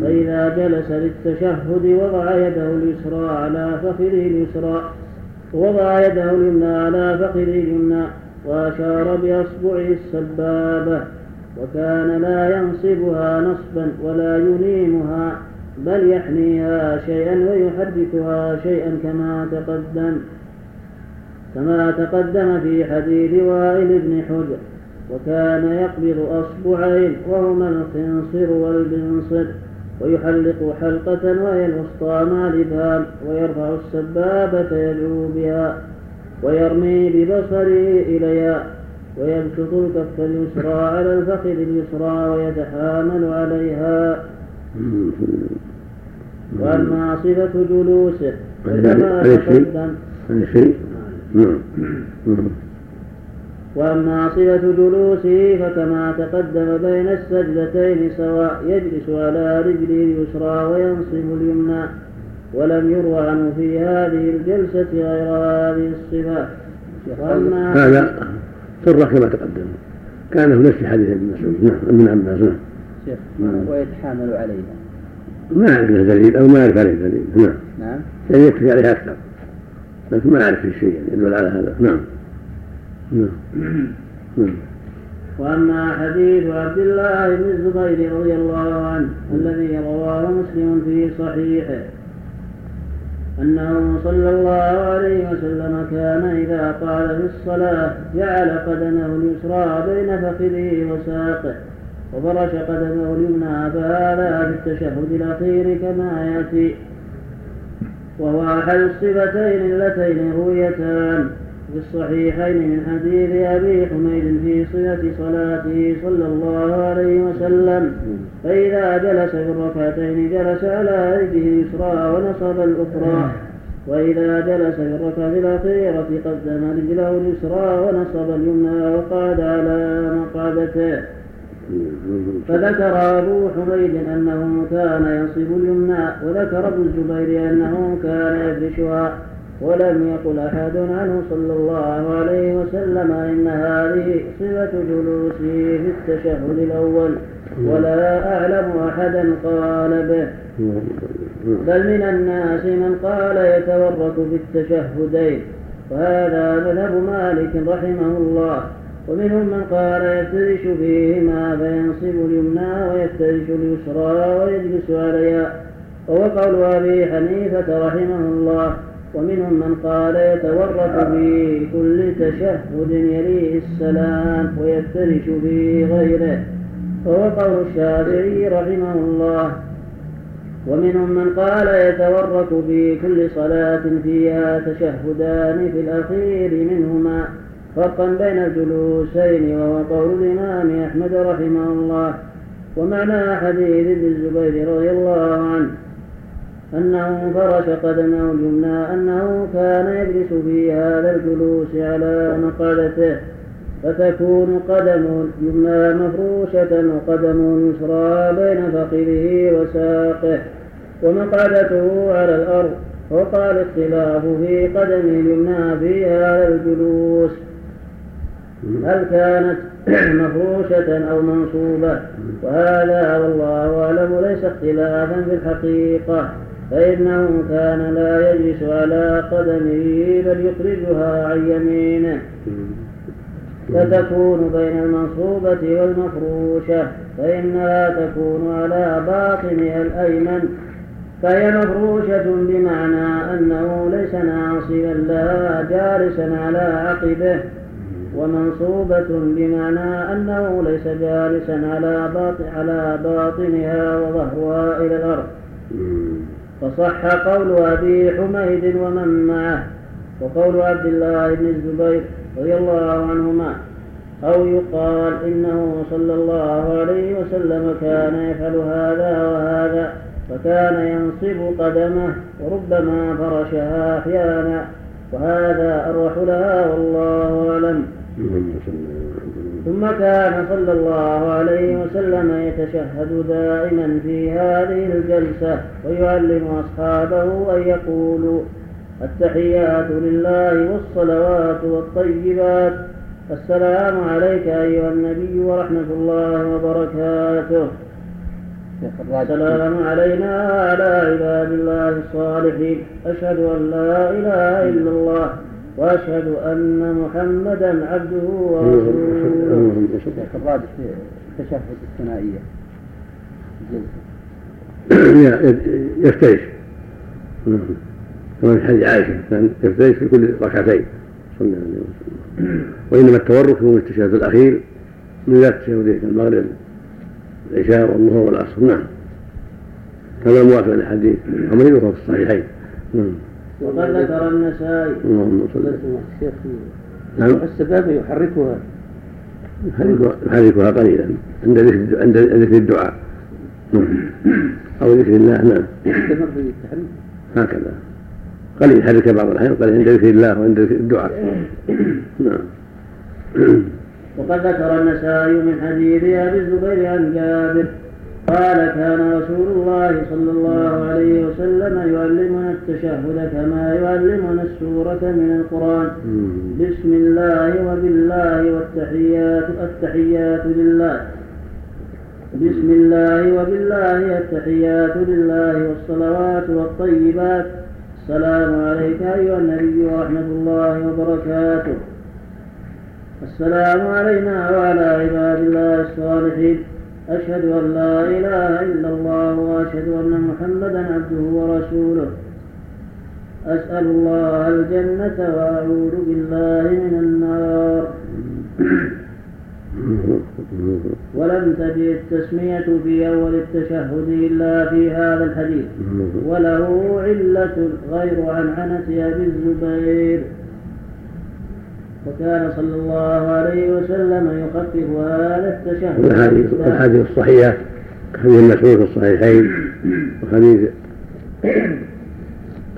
فإذا جلس للتشهد وضع يده اليسرى على فخذه اليسرى ووضع يده اليمنى على فخذه اليمنى وأشار بأصبعه السبابة وكان لا ينصبها نصبا ولا ينيمها بل يحنيها شيئا ويحركها شيئا كما تقدم كما تقدم في حديث وائل بن حجر وكان يقبض أصبعين وهما الخنصر والبنصر. ويحلق حلقة وهي الوسطى مع الإبهام ويرفع السبابة يدعو بها ويرمي ببصره إليها ويبسط الكف اليسرى على الفخذ اليسرى ويتحامل عليها. وأما صفة جلوسه فكما تقدم. وأما صفة جلوسه فكما تقدم بين السجدتين سواء يجلس على رجله اليسرى وينصب اليمنى ولم يروى عنه في هذه الجلسة غير هذه الصفات هذا سر كما تقدم. كان في نفس حديث ابن مسعود. نعم ابن عباس نعم. شيخ نعم. ويتحامل عليها. ما أعرف له دليل أو ما أعرف عليه دليل. نعم. نعم. يعني يكفي عليها أكثر. لكن ما أعرف في شيء يعني يدل على هذا. نعم. نعم وأما حديث عبد الله بن الزبير رضي الله عنه الذي رواه مسلم في صحيحه أنه صلى الله عليه وسلم كان إذا قال في الصلاة جعل قدمه اليسرى بين فخذه وساقه وفرش قدمه اليمنى فهذا في التشهد الأخير كما يأتي وهو أحد الصفتين اللتين رويتان. في الصحيحين من حديث أبي حميد في صفة صلاته صلى الله عليه وسلم. فإذا جلس في الركعتين جلس على يده اليسرى ونصب الأخرى. وإذا جلس في الركعة الأخيرة قدم رجله اليسرى ونصب اليمنى وقعد على مقعدته. فذكر أبو حميد أنه كان ينصب اليمنى وذكر ابن الزبير أنه كان يفرشها. ولم يقل أحد عنه صلى الله عليه وسلم إن هذه صفة جلوسه في التشهد الأول. ولا أعلم أحدا قال به. بل من الناس من قال يتورك في التشهدين. وهذا مذهب مالك رحمه الله. ومنهم من قال يفترش فيهما فينصب اليمنى ويفترش اليسرى ويجلس عليها. وهو قول أبي حنيفة رحمه الله. ومنهم من قال يتورط في كل تشهد يليه السلام ويفترش في غيره. وهو قول الشافعي رحمه الله. ومنهم من قال يتورك في كل صلاة فيها تشهدان في الأخير منهما. فرقا بين الجلوسين وهو قول الإمام أحمد رحمه الله. ومعنى حديث ابن الزبير رضي الله عنه. أنه فرش قدمه اليمنى أنه كان يجلس في هذا الجلوس على مقعدته فتكون قدمه اليمنى مفروشة وقدمه اليسرى بين فخذه وساقه ومقعدته على الأرض وقال الاختلاف في قدمه اليمنى في هذا الجلوس. هل كانت مفروشة أو منصوبة؟ وهذا والله أعلم ليس اختلافا في الحقيقة. فإنه كان لا يجلس على قدمه بل يخرجها عن يمينه. فتكون بين المنصوبة والمفروشة فإنها تكون على باطنها الأيمن. فهي مفروشة بمعنى أنه ليس ناصبا لها جالسا على عقبه. ومنصوبة بمعنى أنه ليس جالسا على باطن على باطنها وظهرها إلى الأرض. فصح قول أبي حميد ومن معه وقول عبد الله بن الزبير رضي الله عنهما أو يقال إنه صلى الله عليه وسلم كان يفعل هذا وهذا فكان ينصب قدمه وربما فرشها أحيانا وهذا أروح لها والله أعلم. ثم كان صلى الله عليه وسلم يتشهد دائما في هذه الجلسة ويعلم أصحابه أن يقولوا التحيات لله والصلوات والطيبات السلام عليك أيها النبي ورحمة الله وبركاته. السلام علينا وعلى عباد الله الصالحين أشهد أن لا إله إلا الله. وأشهد أن محمدا عبده ورسوله. شيخ الراجح في التشهد الثنائية. يفترش. كما في حديث عائشة كان يفترش في كل ركعتين. صلى الله عليه وسلم. وإنما التورك هو التشهد الأخير من ذات التشهدين المغرب العشاء والظهر والعصر. نعم. كما موافق للحديث. حميد وهو في الصحيحين. نعم. وقد ذكر النسائي. اللهم صل الشيخ نعم. السبابة يحركها. يحركها قليلا. عند ذكر عند ذكر الدعاء. نعم. أو ذكر الله نعم. يستمر في التحريك. هكذا. قليل يحرك بعض الأحيان قليل عند ذكر الله وعند ذكر الدعاء. نعم. وقد ذكر النسائي من حديث أبي الزبير عن جابر قال كان رسول الله صلى الله عليه وسلم يعلمنا التشهد كما يعلمنا السورة من القرآن. بسم الله وبالله والتحيات التحيات لله. بسم الله وبالله التحيات لله والصلوات والطيبات. السلام عليك أيها النبي ورحمة الله وبركاته. السلام علينا وعلى عباد الله الصالحين. أشهد أن لا إله إلا الله وأشهد أن محمدا عبده ورسوله. أسأل الله الجنة وأعوذ بالله من النار. ولم تجد التسمية في أول التشهد إلا في هذا الحديث. وله علة غير عن عنة أبي الزبير. وكان صلى الله عليه وسلم يخفف هذا التشهد. الحديث الصحيحة حديث المشهور في الصحيحين وحديث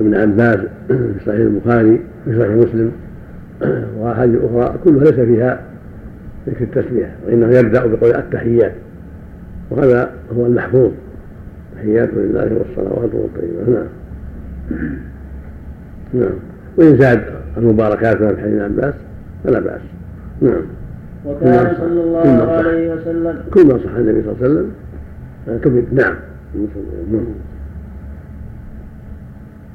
ابن عباس في صحيح البخاري في صحيح مسلم وأحاديث أخرى كلها ليس فيها ذكر التسمية وإنه يبدأ بقول التحيات وهذا هو المحفوظ. تحيات لله والصلوات والطيبات نعم. نعم. وإن زاد المباركات من حديث عباس فلا بأس. نعم. وكان صلى الله عليه وسلم. كل ما صح النبي صلى الله عليه وسلم. كفر نعم.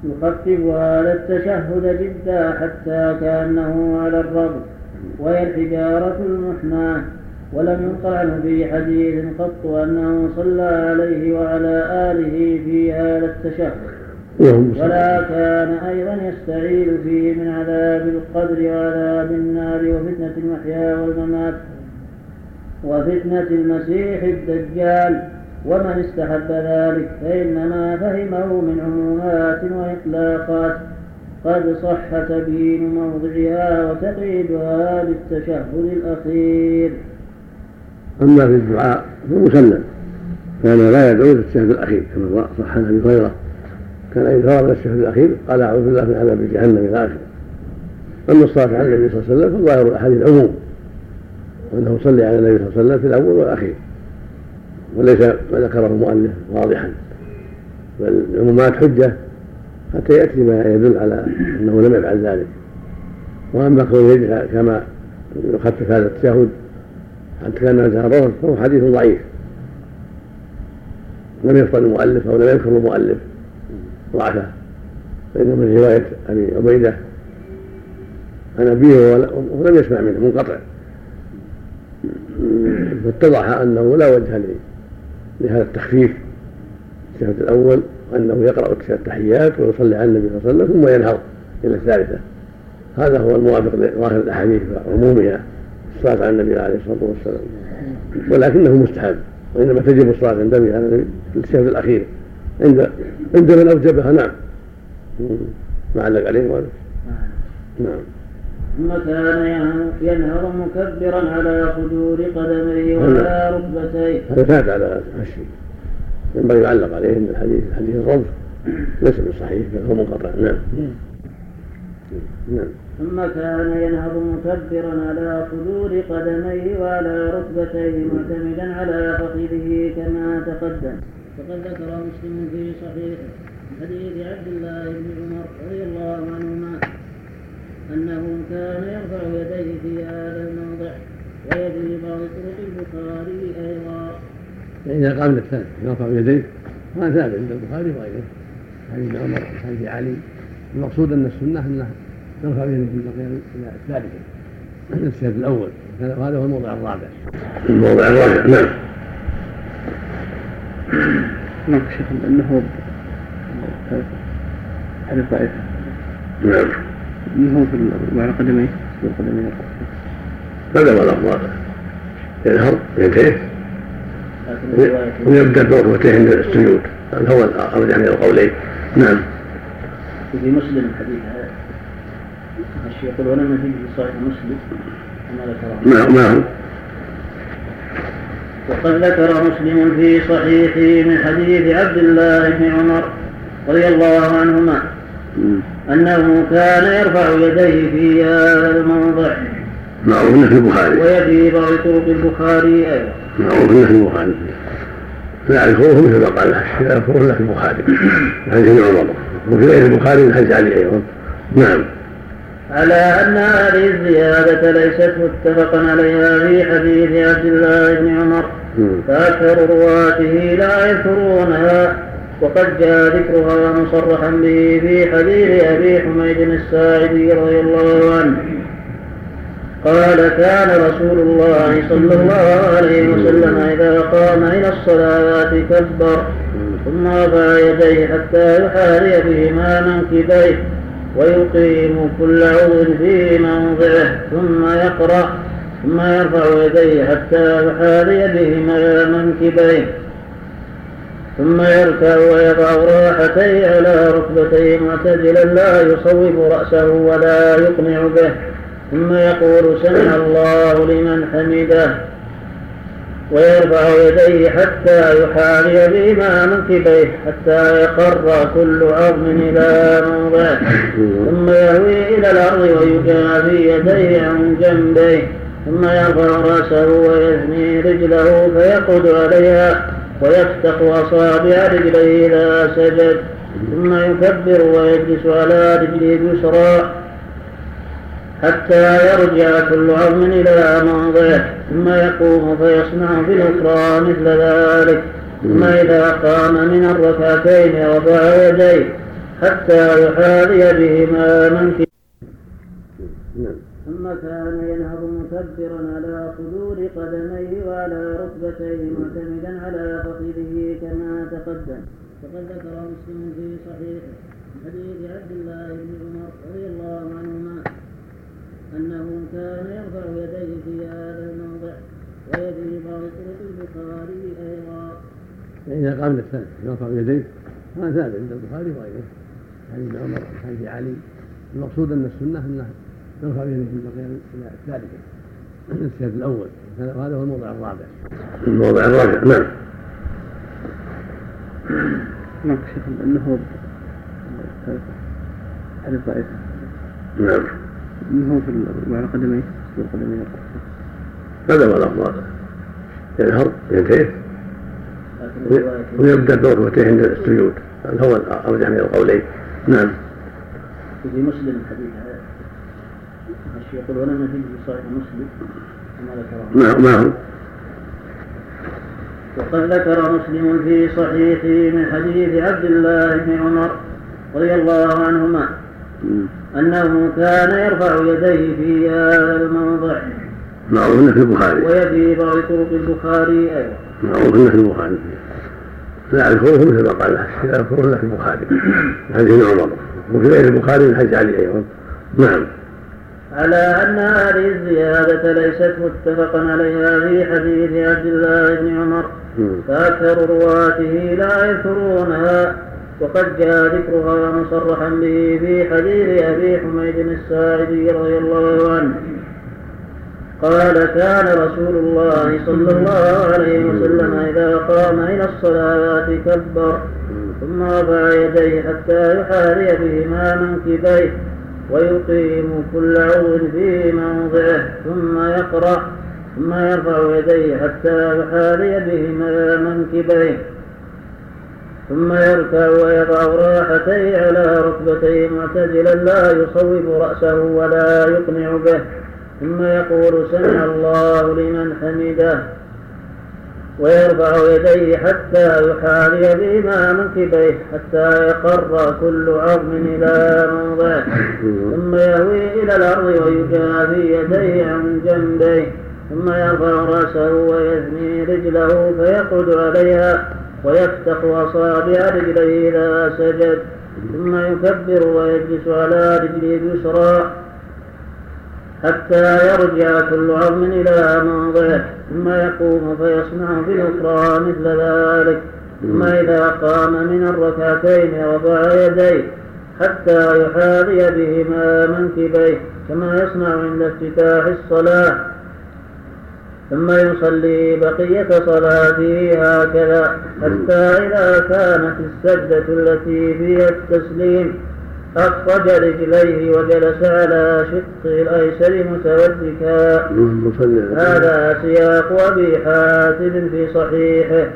يخفف هذا التشهد جدا حتى كأنه على الرب وهي الحجارة المحناة ولم ينقل عنه في حديث قط أنه صلى عليه وعلى آله في هذا التشهد. ولا كان أيضا يستعيذ فيه من عذاب القبر وعذاب النار وفتنة المحيا والممات وفتنة المسيح الدجال. ومن استحب ذلك فإنما فهمه من عمومات وإطلاقات. قد صح تبيين موضعها وتقييدها بالتشهد الأخير. أما في الدعاء فمسلم كان لا يدعو في الأخير كما صح عن أبي هريرة. كان فرغ من التشهد الأخير قال أعوذ بالله من عذاب جهنم إلى آخره. أما الصلاة على النبي صلى الله عليه وسلم فظاهر الأحاديث العموم وأنه صلي على النبي صلى الله عليه وسلم في الأول والأخير وليس ما ذكره المؤلف واضحا. بل العمومات حجة حتى يأتي ما يدل على أنه لم يفعل ذلك. وأما كونه كما يخفف هذا التشهد حتى كان جهره فهو حديث ضعيف. لم يفطن المؤلف أو لم يذكر المؤلف. ضعفه فإنه من رواية أبي عبيدة عن أبيه ولم يسمع منه منقطع. فاتضح أنه لا وجه لهذا التخفيف. التشهد الأول أنه يقرأ التحيات ويصلي على النبي صلى الله عليه وسلم ثم ينهض إلى الثالثة. هذا هو الموافق لظاهر الأحاديث وعمومها الصلاة على النبي عليه الصلاة والسلام. ولكنه مستحب وإنما تجب الصلاة عند النبي على التشهد الأخير. عند عند من أوجبها نعم. ما علق عليه مالك نعم. ثم كان ينهض مكبرا على خدور قدميه وعلى ركبتيه. هذا فات على الشيء. ينبغي يعلق عليه ان الحديث حديث الرمز. ليس بصحيح بل هو منقطع. نعم. نعم. ثم كان ينهض مكبرا على صدور قدميه وعلى ركبتيه معتمدا على فخذه كما تقدم. وقد ذكر مسلم في صحيحه حديث عبد الله بن عمر رضي الله عنهما أنه كان يرفع يديه في هذا الموضع ويجري بعض طرق البخاري أيضا. فإذا قام الثالث يرفع يديه هذا ثابت عند البخاري وغيره. حديث عمر وحديث علي. المقصود أن السنة أنه يرفع يديه في إلى الثالثة الشهد الأول وهذا هو الموضع الرابع. الموضع الرابع نعم. نعم شيخ أنه حديث ضعيف نعم. أنه في على قدميه قدميه هذا هو الأفضل ينهض ينتهي؟ ويبدأ بركبتيه عند السجود. هذا هو الارجح من القولين نعم. في مسلم حديث الشيخ يقول ولم فيه في صحيح مسلم كما ذكره ما هو وقد ذكر مسلم في صحيحه من حديث عبد الله بن عمر رضي الله عنهما أنه كان يرفع يديه في هذا الموضع. معروف في البخاري. ويفي بعض طرق البخاري أيضا. معروف في البخاري. يعرفوه مثل ما قال يعرفوه في البخاري. من حديث ابن عمر. وفي غير البخاري من حديث علي أيضا. نعم. على أن هذه الزيادة ليست متفقا عليها في حديث عبد الله بن عمر. فأكثر رواته لا يذكرونها وقد جاء ذكرها مصرحا به في حديث أبي حميد الساعدي رضي الله عنه. قال كان رسول الله صلى الله عليه وسلم إذا قام إلى الصلاة كبر ثم رفع يديه حتى يحاذي بهما منكبيه ويقيم كل عضو في موضعه ثم يقرأ. ثم يرفع يديه حتى يحاذي بهما منكبيه ثم يركع ويضع راحتيه على ركبتيه معتدلا لا يصوب رأسه ولا يقنع به. ثم يقول سمع الله لمن حمده. ويرفع يديه حتى يحاذي بهما منكبيه حتى يقر كل عظم إلى موضعه. ثم يهوي إلى الأرض ويجافي يديه عن جنبيه. ثم يرفع رأسه ويثني رجله فيقعد عليها ويفتح أصابع رجليه إذا سجد. ثم يكبر ويجلس على رجله اليسرى حتى يرجع كل عظم إلى موضعه ثم يقوم فيصنع في الأخرى مثل ذلك. ثم إذا قام من الركعتين رفع يديه حتى يحاذي بهما منكبه ثم كان ينهض مكبرا على صدور قدميه وعلى ركبتيه معتمدا على فخذه كما تقدم. فقد ذكر مسلم في صحيحه حديث عبد الله بن عمر رضي الله عنهما أنه كان يرفع يديه في هذا الموضع ويدي بعض طرق البخاري أيضا. فإذا قام للثالث يرفع يديه. هذا ثابت عند البخاري وغيره. حديث عمر وحديث علي. المقصود أن السنة انه يرفع يديه في إلى الثالثة السيد الأول. وهذا هو الموضع الرابع. الموضع الرابع نعم. نعم شيخ أنه حديث ضعيف نعم. انه في وعلى قدميه في قدميه هذا هو الافضل ينهر ينتهي. ويبدأ بركبتيه عند السجود هذا هو الأرجح من القولين. نعم. في مسلم حديث يقول ولم في صحيح مسلم. كما ذكره ما هو وقد ذكر مسلم في صحيحه من حديث عبد الله بن عمر رضي الله عنهما أنه كان يرفع يديه في هذا الموضع. معروف إنه في البخاري. ويدي بعض طرق البخاري أيضا معروف إنه في البخاري. لا اذكره مثل ما قال. الا في البخاري. حديث ابن عمر. وفي غير البخاري من حديث علي أيضا. نعم. على أن هذه الزيادة ليست متفقا عليها في حديث عبد الله بن عمر. فأكثر رواته لا يذكرونها وقد جاء ذكرها مصرحا به في حديث أبي حميد الساعدي رضي الله عنه. قال كان رسول الله صلى الله عليه وسلم إذا قام إلى الصلاة كبر ثم رفع يديه حتى يحاذي بهما منكبيه ويقيم كل عضو في موضعه ثم يقرأ ثم يرفع يديه حتى يحاذي بهما منكبيه. ثم يركع ويضع راحتيه على ركبتيه معتدلا لا يصوب رأسه ولا يقنع به. ثم يقول سمع الله لمن حمده. ويرفع يديه حتى يحاذي بهما منكبيه حتى يقر كل عظم إلى موضعه. ثم يهوي إلى الأرض ويجافي يديه عن جنبيه. ثم يرفع رأسه ويثني رجله فيقعد عليها ويفتح أصابع رجليه إذا سجد. ثم يكبر ويجلس على رجله اليسرى. حتى يرجع كل عظم إلى موضعه ثم يقوم فيصنع في الأخرى مثل ذلك. ثم إذا قام من الركعتين رفع يديه حتى يحاذي بهما منكبيه كما يصنع عند افتتاح الصلاة. ثم يصلي بقية صلاته هكذا حتى إذا كانت السجدة التي فيها التسليم. أخرج رجليه وجلس على شقه الأيسر متوجكا. هذا سياق أبي حاتم في صحيحه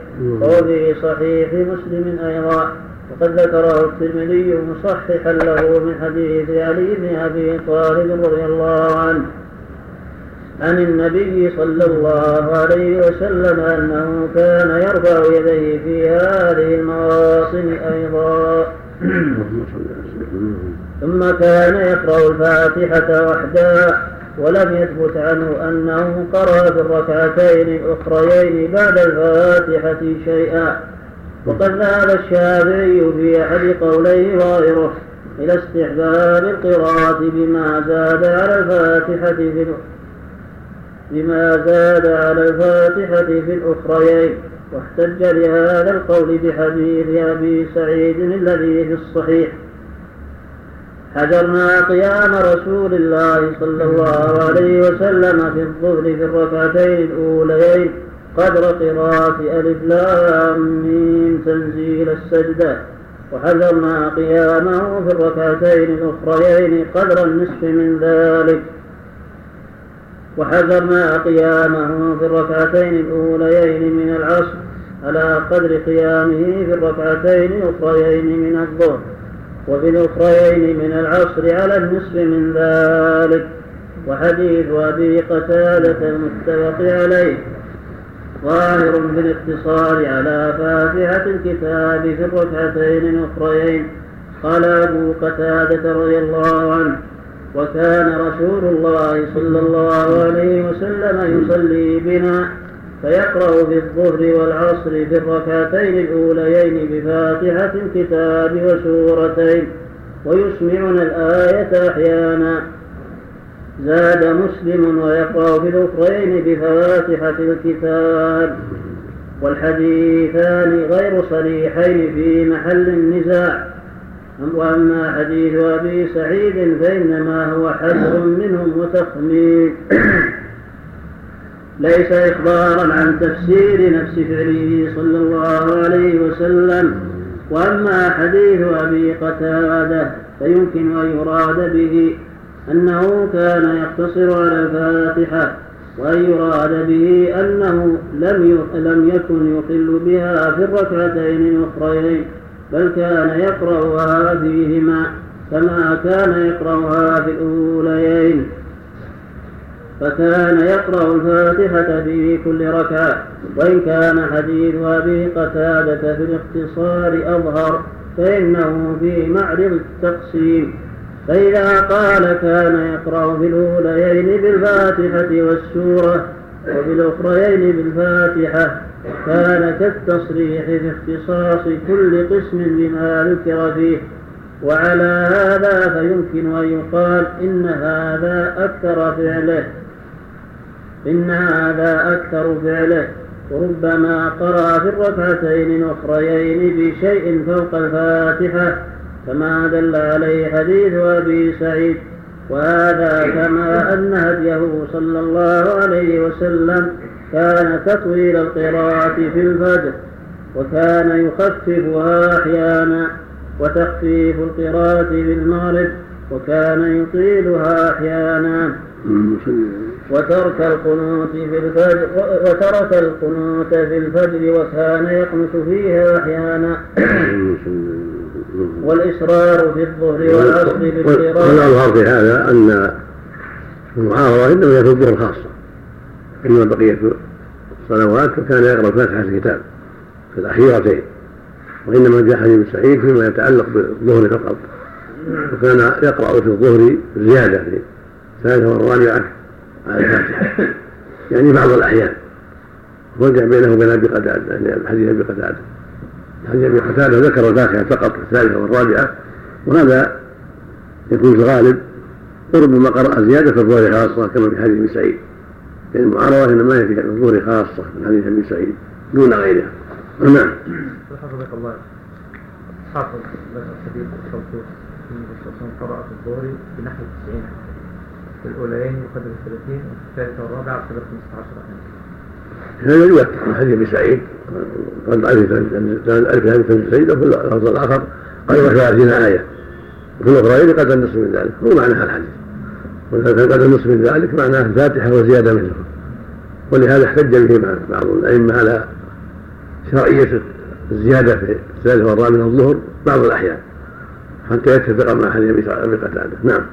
وفي صحيح مسلم أيضا. وقد ذكره الترمذي مصححا له من حديث علي بن أبي طالب رضي الله عنه عن النبي صلى الله عليه وسلم أنه كان يرفع يديه في هذه المواطن أيضا. ثم كان يقرأ الفاتحة وحدها ولم يثبت عنه أنه قرأ في الركعتين الأخريين بعد الفاتحة شيئا. وقد ذهب الشافعي في أحد قوليه وغيره إلى استحباب القراءة بما زاد على الفاتحة في بما زاد على الفاتحة في الأخريين. واحتج لهذا القول بحديث أبي سعيد الذي في الصحيح. حجرنا قيام رسول الله صلى الله عليه وسلم في الظهر في الركعتين الأوليين قدر قراءة ألف لام تنزيل السجدة وحذرنا قيامه في الركعتين الأخريين قدر النصف من ذلك. وحذرنا قيامه في الركعتين الأوليين من العصر على قدر قيامه في الركعتين الأخريين من الظهر. وفي الأخريين من العصر على النصف من ذلك وحديث أبي قتادة المتفق عليه. ظاهر بالاقتصار على فاتحة الكتاب في الركعتين الأخريين قال أبو قتادة رضي الله عنه وكان رسول الله صلى الله عليه وسلم يصلي بنا فيقرأ في الظهر والعصر في الركعتين الأوليين بفاتحة الكتاب وسورتين ويسمعنا الآية أحيانا. زاد مسلم ويقرأ في الأخرين بفاتحة الكتاب. والحديثان غير صريحين في محل النزاع. وأما حديث أبي سعيد فإنما هو حذر منهم وتخمين. ليس إخبارا عن تفسير نفس فعله صلى الله عليه وسلم. وأما حديث أبي قتادة فيمكن أن يراد به أنه كان يقتصر على الفاتحة وأن يراد به أنه لم لم يكن يقل بها في الركعتين الأخريين بل كان يقرأها فيهما كما كان يقرأها في الأوليين. فكان يقرأ الفاتحة في كل ركعة وإن كان حديث أبي قتادة في الاختصار أظهر فإنه في معرض التقسيم. فإذا قال كان يقرأ في الأوليين بالفاتحة والسورة وفي الأخريين بالفاتحة كان كالتصريح في اختصاص كل قسم بما ذكر فيه. وعلى هذا فيمكن أن يقال إن هذا أكثر فعله. إن هذا أكثر فعله. وربما قرأ في الركعتين الأخريين بشيء فوق الفاتحة كما دل عليه حديث أبي سعيد. وهذا كما أن هديه صلى الله عليه وسلم كان تطويل القراءة في الفجر وكان يخففها أحيانا وتخفيف القراءة في المغرب وكان يطيلها أحيانا. وترك القنوت في الفجر وترك القنوت في الفجر وكان يقنت فيها أحيانا. والإصرار في الظهر والعصر بالقراءة والأظهر في هذا أن المعارضة إنما هي في الظهر خاصة. إنما بقية الصلوات فكان يقرأ فاتحة الكتاب في الأخيرتين. وإنما جاء حديث سعيد فيما يتعلق بالظهر فقط. وكان يقرأ في الظهر زيادة في الثالثة والرابعة. على الفاتحة يعني بعض الأحيان وجع بينه وبين أبي قتادة يعني حديث أبي قتادة. حديث أبي قتادة ذكر الفاتحه فقط الثالثة والرابعة. وهذا يكون في الغالب وربما قرأ زيادة في الظهر خاصة كما في حديث ابي سعيد. يعني المعارضة إنما هي في الظهر خاصة من حديث ابي سعيد دون غيرها. نعم. حفظك الله حافظ الحديث الصوت النبي قرأ في الظهر بنحو 90 في الأولين بقدر 30 وفي الثالثة والرابعة بقدر 15 هذا يوثق من حديث ابي سعيد؟ قد ألف ألف هذه ابي سعيد وفي اللفظ الآخر قدر ثلاثين آية. وفي الأخرين قدر النصف من ذلك. هو معنى هذا الحديث. قدر النصف من ذلك معناه الفاتحة وزيادة منه. ولهذا احتج به بعض الأئمة على شرعية الزيادة في الثالث والرابع من الظهر بعض الأحيان. حتى يتفق مع حديث أبي قتادة نعم نعم.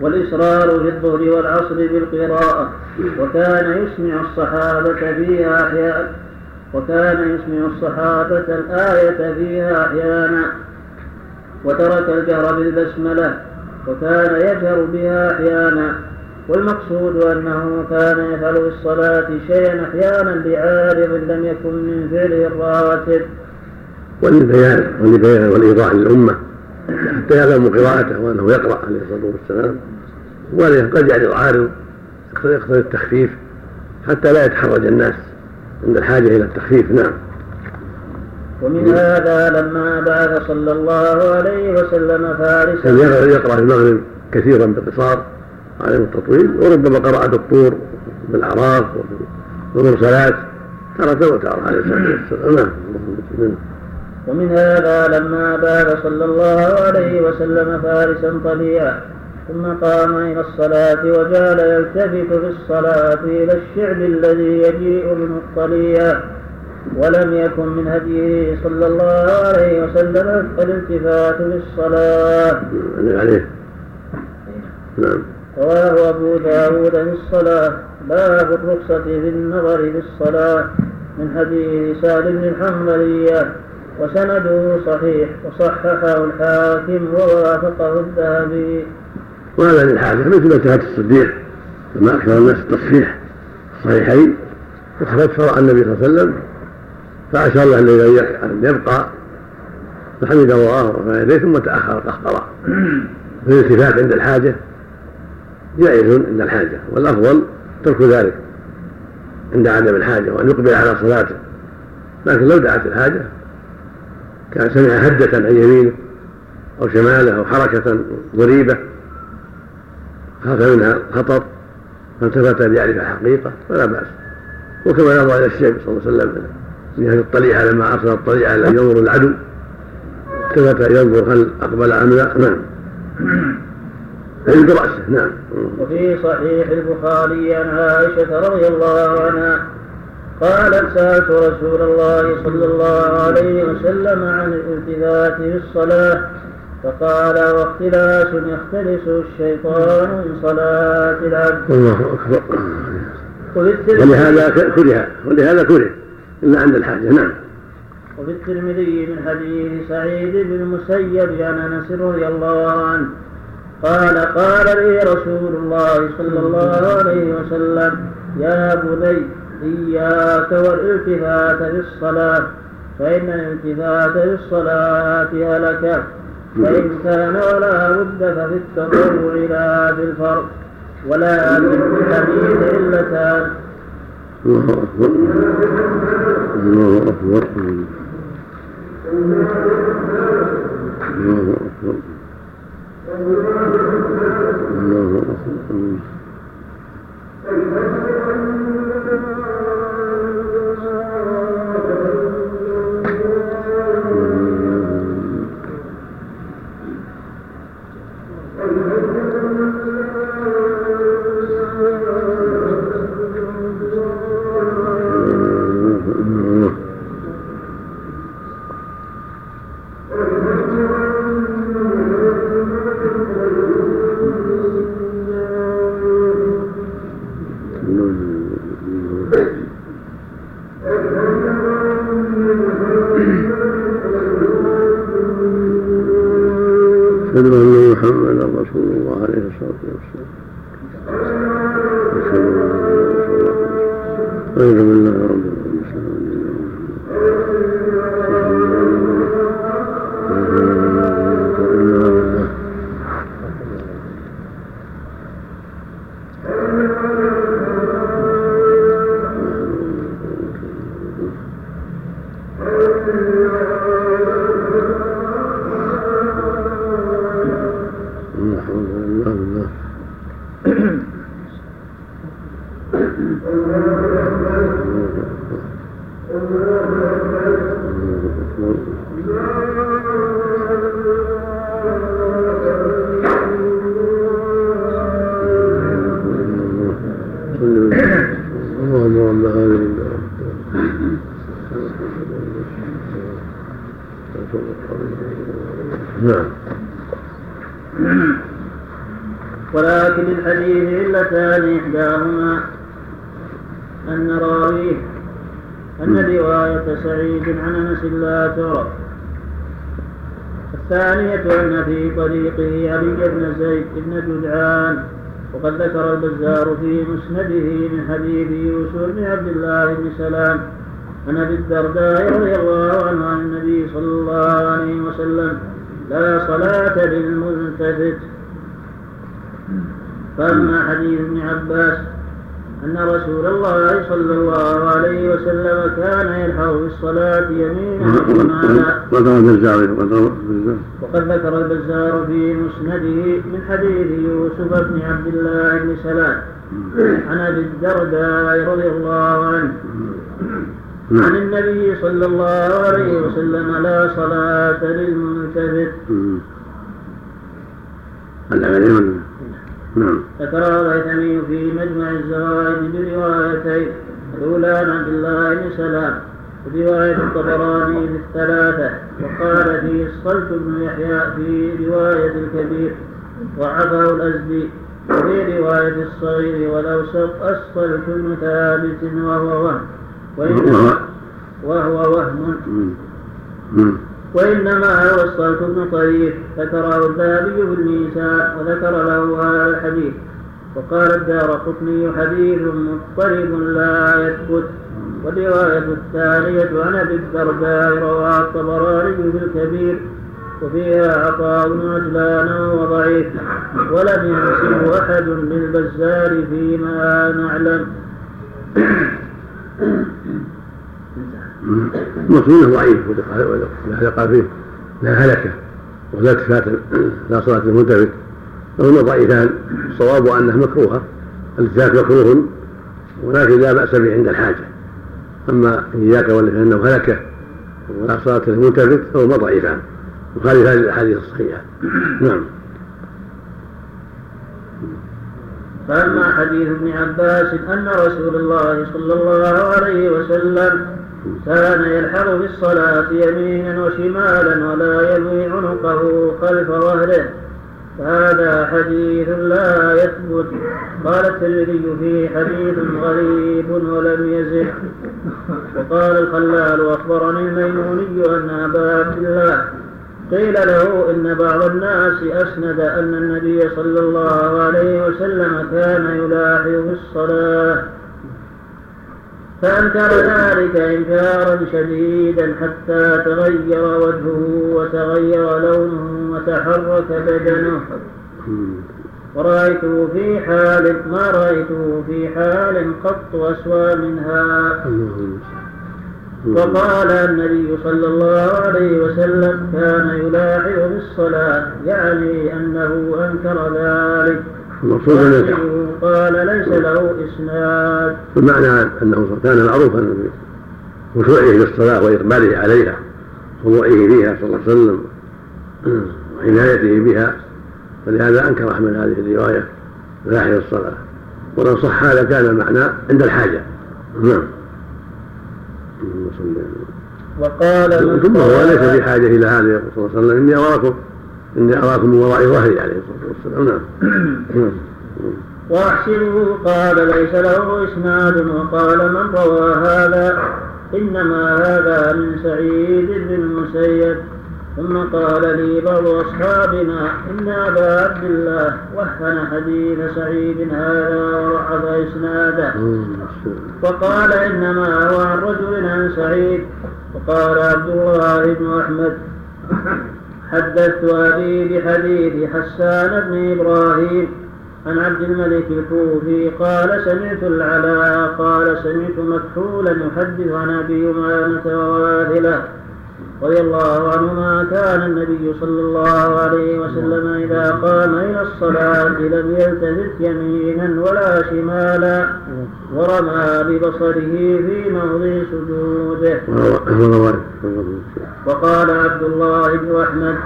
والإصرار في الظهر والعصر بالقراءة. وكان يسمع الصحابة فيها أحيانا. وكان يسمع الصحابة الآية فيها أحيانا. وترك الجهر بالبسملة. وكان يجهر بها أحيانا. والمقصود أنه كان يفعل في الصلاة شيئا أحيانا لعارض لم يكن من فعله الراتب. وللبيان ولبيان والإيضاح للأمة. حتى يعلموا قراءته وأنه يقرأ عليه الصلاة والسلام. وقد يعرض عارض يقتضي التخفيف حتى لا يتحرج الناس عند الحاجة إلى التخفيف. نعم. ومن هذا لما بعث صلى الله عليه وسلم فارسا يقرأ في المغرب كثيرا بقصار عليه التطويل وربما قرأ الدكتور بالأعراف والمرسلات تارة وتارة عليه الصلاة والسلام. نعم. ومن هذا لما بعث صلى الله عليه وسلم فارسا طليعا ثم قام إلى الصلاة وجعل يلتفت في الصلاة إلى الشعب الذي يجيء منه الطليعا ولم يكن من هديه صلى الله عليه وسلم الالتفات في الصلاة. عليه. نعم. رواه أبو داود في الصلاة باب الرخصة في النظر في الصلاة من حديث سعد بن الحنبلية وسنده صحيح وصححه الحاكم ووافقه الذهبي. وهذا للحاجة مثل التفات الصديق لما أكثر الناس التصحيح الصحيحين. وخرج شرع النبي صلى الله عليه وسلم. فأشار له الذي أن يبقى. فحمد الله ورفع يديه ثم تأخر القهقرة الالتفات عند الحاجة جائز عند الحاجة والأفضل ترك ذلك عند عدم الحاجة وأن يقبل على صلاته. لكن لو دعت الحاجة كان سمع هدة عن يمينه أو شماله أو حركة غريبة. خاف منها خطر. فالتفت ليعرف الحقيقة فلا بأس. وكما نظر إلى الشيخ صلى الله عليه وسلم من أهل الطليعة لما أرسل الطليعة إلى ينظر العدو. التفت ينظر هل أقبل أم لا. نعم. أي برأسه. نعم. وفي صحيح البخاري عن عائشة رضي الله عنها قالت سألت رسول الله صلى الله عليه وسلم عن الالتفات في الصلاة فقال واختلاس يختلسه الشيطان من صلاة العبد. الله أكبر. ولهذا كره. ولهذا كره. إلا عند الحاجة. نعم. وفي الترمذي من حديث سعيد بن المسيب عن أنس رضي الله عنه قال قال لي رسول الله صلى الله عليه وسلم يا بني إياك والإلتفات في الصلاة فإن الالتفات في الصلاة هلك فإن كان ولا بد ففي التطوع لا في الفرق ولا في الحديث علتان الله أكبر الله أكبر الله أكبر. الله أكبر. ذكره الذهبي في الميزان وذكر له هذا الحديث. وقال الدار قطني حديث مضطرب لا يثبت والرواية الثانية عن أبي الدرداء رواها الطبراني في الكبير وفيها عطاء عجلان وهو ضعيف ولم ينسبه أحد للبزار فيما نعلم. المقصود ضعيف ولهذا قال فيه لا هلكه. ولا التفات لا صلاة المنتفت فهما ضعيفان. الصواب أنها مكروهة. الالتفات مكروه. ولكن لا بأس به عند الحاجة. أما إياك ولا فانه هلكه ولا صلاة الملتفت فهما ضعيفان. يخالف هذه الاحاديث الصحيحة. نعم. فأما حديث ابن عباس أن رسول الله صلى الله عليه وسلم كان يلحق بالصلاة يمينا وشمالا ولا يلوي عنقه خلف ظهره. فهذا حديث لا يثبت. قال الترمذي فيه حديث غريب ولم يزح وقال الخلال أخبرني الميموني أن أبا عبد الله قيل له إن بعض الناس أسند أن النبي صلى الله عليه وسلم كان يلاحظ في الصلاة. فأنكر ذلك إنكارا شديدا حتى تغير وجهه وتغير لونه وتحرك بدنه. ورأيته في حال ما رأيته في حال قط أسوى منها. وقال النبي صلى الله عليه وسلم كان يلاحظ بالصلاة يعني أنه أنكر ذلك. قال ليس له إسناد. المعنى أنه كان معروفا بخشوعه للصلاة وإقباله عليها خضوعه فيها صلى الله عليه وسلم وعنايته بها. ولهذا أنكر أحمد هذه الرواية لاحظ الصلاة. ولو صح هذا كان المعنى عند الحاجة. نعم. وقال ثم هو ليس في حاجة إلى هذا يقول صلى الله عليه وسلم. إني أراكم إني أراكم من وراء ظهري عليه الصلاة والسلام. نعم. وأحسبه قال ليس له إسناد وقال من روى هذا؟ إنما هذا من سعيد بن المسيب. ثم قال لي بعض أصحابنا إن أبا عبد الله وهن حديث سعيد هذا وضعف إسناده. وقال إنما هو عن رجل عن سعيد. وقال عبد الله بن أحمد حدثت أبي بحديث حسان بن إبراهيم. عن عبد الملك الكوفي قال سمعت العلاء قال سمعت مكحولا يحدث عن أبي أمامة وواثلة رضي الله عنهما كان النبي صلى الله عليه وسلم إذا قام إلى الصلاة لم يلتفت يمينا ولا شمالا ورمى ببصره في موضع سجوده. وقال عبد الله بن أحمد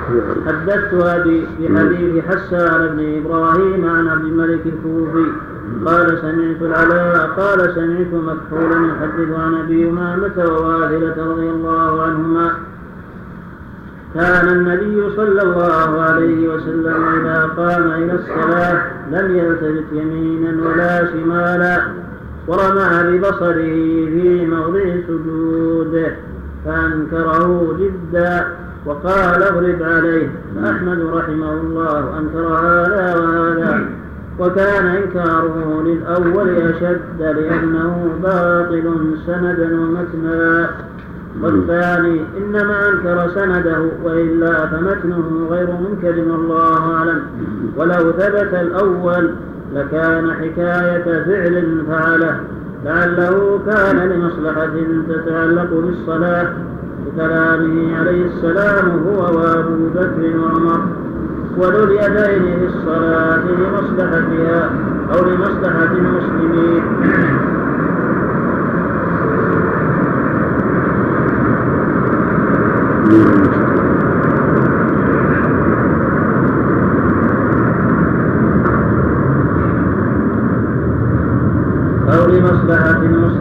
حدثت أبي بحديث حسان بن إبراهيم عن عبد الملك الكوفي قال سمعت العلاء قال سمعت مكحولا يحدث عن أبي أمامة وواهله رضي الله عنهما. كان النبي صلى الله عليه وسلم إذا قام إلى الصلاة لم يلتفت يمينا ولا شمالا ورمى ببصره في موضع سجوده فأنكره جدا وقال اغلب عليه فأحمد رحمه الله أنكر هذا وهذا. وكان إنكاره للأول أشد لأنه باطل سندا ومتنا والثاني إنما أنكر سنده وإلا فمتنه غير منكر والله أعلم. ولو ثبت الأول لكان حكاية فعل فعله. لعله كان لمصلحة تتعلق بالصلاة بكلامه عليه السلام هو وأبو بكر وعمر. وذو اليدين في الصلاة لمصلحتها أو لمصلحة المسلمين. أو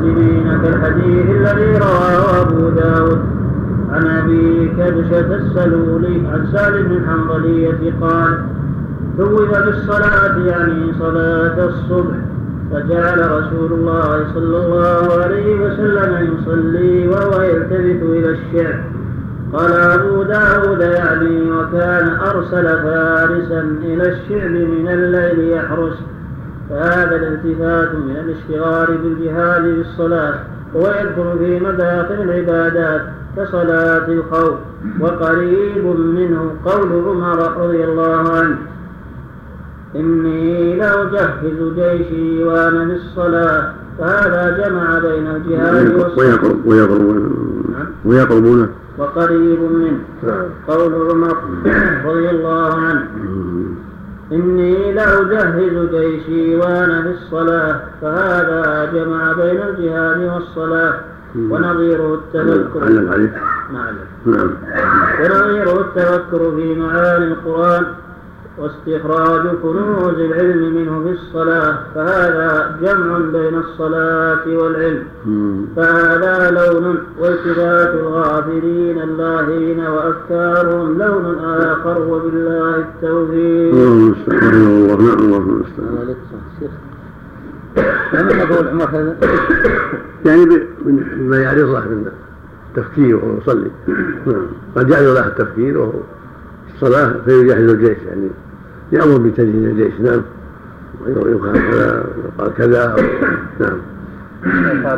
المسلمين كالحديث الذي رواه أبو داود. عن أبي كبشة السلولي عن سالم بن حنظلية قال ثوب بالصلاة يعني صلاة الصبح. فجعل رسول الله صلى الله عليه وسلم يصلي وهو يلتفت إلى الشعر. قال أبو داود يعني وكان أرسل فارسا إلى الشعب من الليل يحرس. فهذا الالتفات من الاشتغال بالجهاد بالصلاة يدخل في مداخل العبادات كصلاة الخوف وقريب منه قول عمر رضي الله عنه إني لأجهز جيشي وأنا في الصلاة فهذا جمع بين الجهاد والصلاة. ويقربون ويقربون. وقريب منه قول عمر رضي الله عنه. إني لأجهز جيشي وأنا في الصلاة فهذا جمع بين الجهاد والصلاة. ونظيره التذكر. عليه نعم نعم. ونظيره التفكر في معاني القرآن. واستخراج كنوز العلم منه في الصلاة فهذا جمع بين الصلاة والعلم. فهذا لون والتفات الغافلين اللاهين وأفكارهم لون آخر وبالله التوفيق. اللهم المستعان الله نعم اللهم المستعان. يعني ب- من ما يعرض له من التفكير وهو يصلي. نعم. قد يعرض له التفكير وهو الصلاة فيجهز الجيش يعني. يأمر بتجهيز الجيش نعم. ويقال كذا ويقال كذا نعم.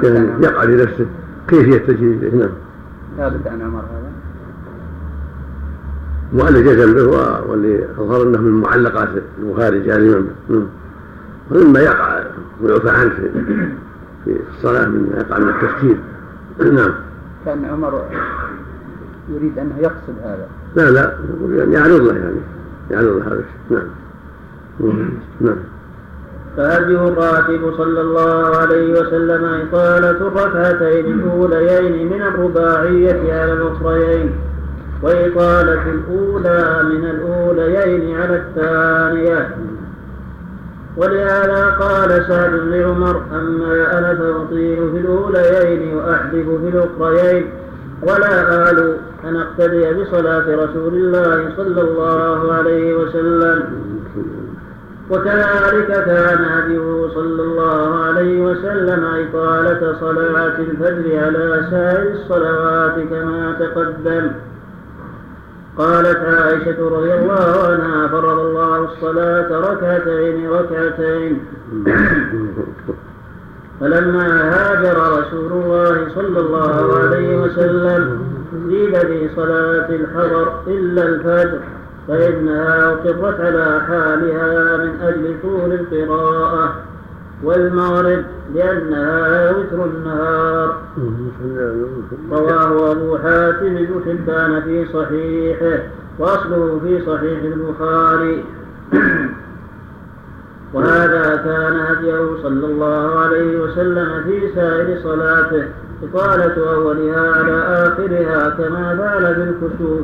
يعني يقع لنفسه كيفية تجهيز الجيش نعم. ثابت عن عمر هذا. وأن جزم به واللي أظهر أنه من معلقات البخاري الإمام نعم ومما يقع ويعفى عنه في في الصلاة مما يقع من التفكير. نعم. كان عمر يريد أنه يقصد هذا. لا لا يعني يعرض له يعني. يعرض له هذا نعم. نعم. فهديه الراتب صلى الله عليه وسلم إطالة الركعتين الأوليين من الرباعية على الأخريين وإطالة الأولى من الأوليين على الثانية. ولهذا قال سعد بن عمر أما أنا فأطيل في الأوليين وأحذف في الأخريين ولا آل أن أقتدي بصلاة رسول الله صلى الله عليه وسلم. وكذلك كان هديه صلى الله عليه وسلم إطالة صلاة الفجر على سائر الصلوات كما تقدم. قالت عائشة رضي الله عنها فرض الله الصلاة ركعتين ركعتين. فلما هاجر رسول الله صلى الله عليه وسلم زيد في صلاة الحضر إلا الفجر فإنها أقرت على حالها من أجل طول القراءة والمغرب لأنها وتر النهار. رواه أبو حاتم بن حبان في صحيحه وأصله في صحيح البخاري. وهذا كان هديه صلى الله عليه وسلم في سائر صلاته. إطالة أولها على آخرها كما فعل بالكسوف.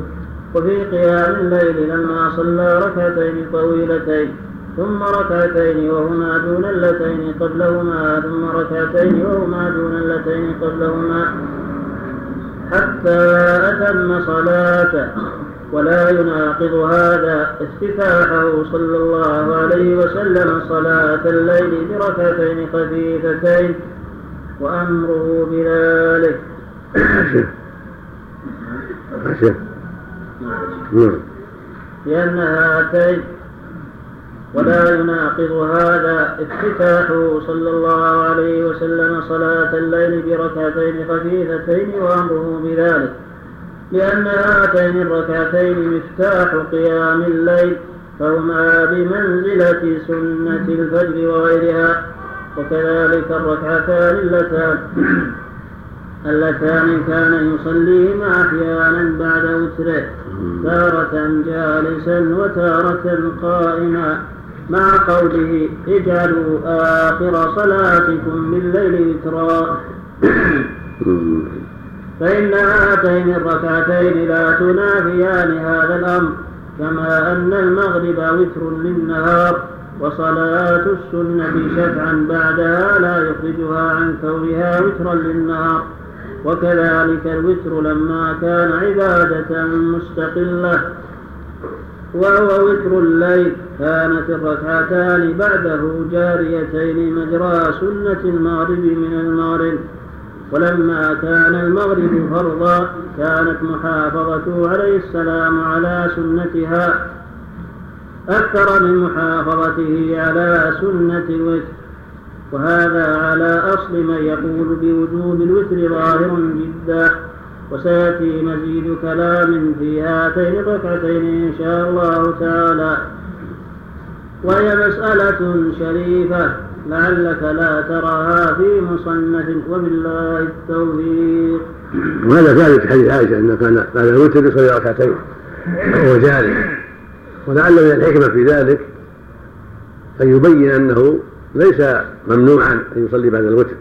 وفي قيام الليل لما صلى ركعتين طويلتين ثم ركعتين وهما دون اللتين قبلهما ثم ركعتين وهما دون اللتين قبلهما حتى أتم صلاته. ولا يناقض هذا افتتاحه صلى الله عليه وسلم صلاة الليل بركعتين خفيفتين وأمره بذلك. لأن هاتين ولا يناقض هذا افتتاحه صلى الله عليه وسلم صلاة الليل بركعتين خفيفتين وأمره بذلك. لأن هاتين الركعتين مفتاح قيام الليل فهما بمنزلة سنة الفجر وغيرها. وكذلك الركعتان اللتان اللتان كان يصليهما أحيانا بعد وتره تارة جالسا وتارة قائما. مع قوله اجعلوا آخر صلاتكم بالليل وترا فإن هاتين الركعتين لا تنافيان هذا الأمر كما أن المغرب وتر للنهار. وصلاة السنة شفعا بعدها لا يخرجها عن كونها وترا للنهار وكذلك الوتر لما كان عبادة مستقلة وهو وتر الليل. كانت الركعتان بعده جاريتين مجرى سنة المغرب من المغرب. ولما كان المغرب فرضا كانت محافظته عليه السلام على سنتها. أكثر من محافظته على سنة الوتر. وهذا على أصل من يقول بوجوب الوتر ظاهر جدا. وسيأتي مزيد كلام في هاتين الركعتين إن شاء الله تعالى. وهي مسألة شريفة لعلك لا تراها في مصنف وبالله التوفيق. وهذا ثابت حديث عائشة أنه كان بعد الوتر يصلي ركعتين. وهو جالس. ولعل من الحكمة في ذلك أن يبين أنه ليس ممنوعا أن يصلي بعد الوتر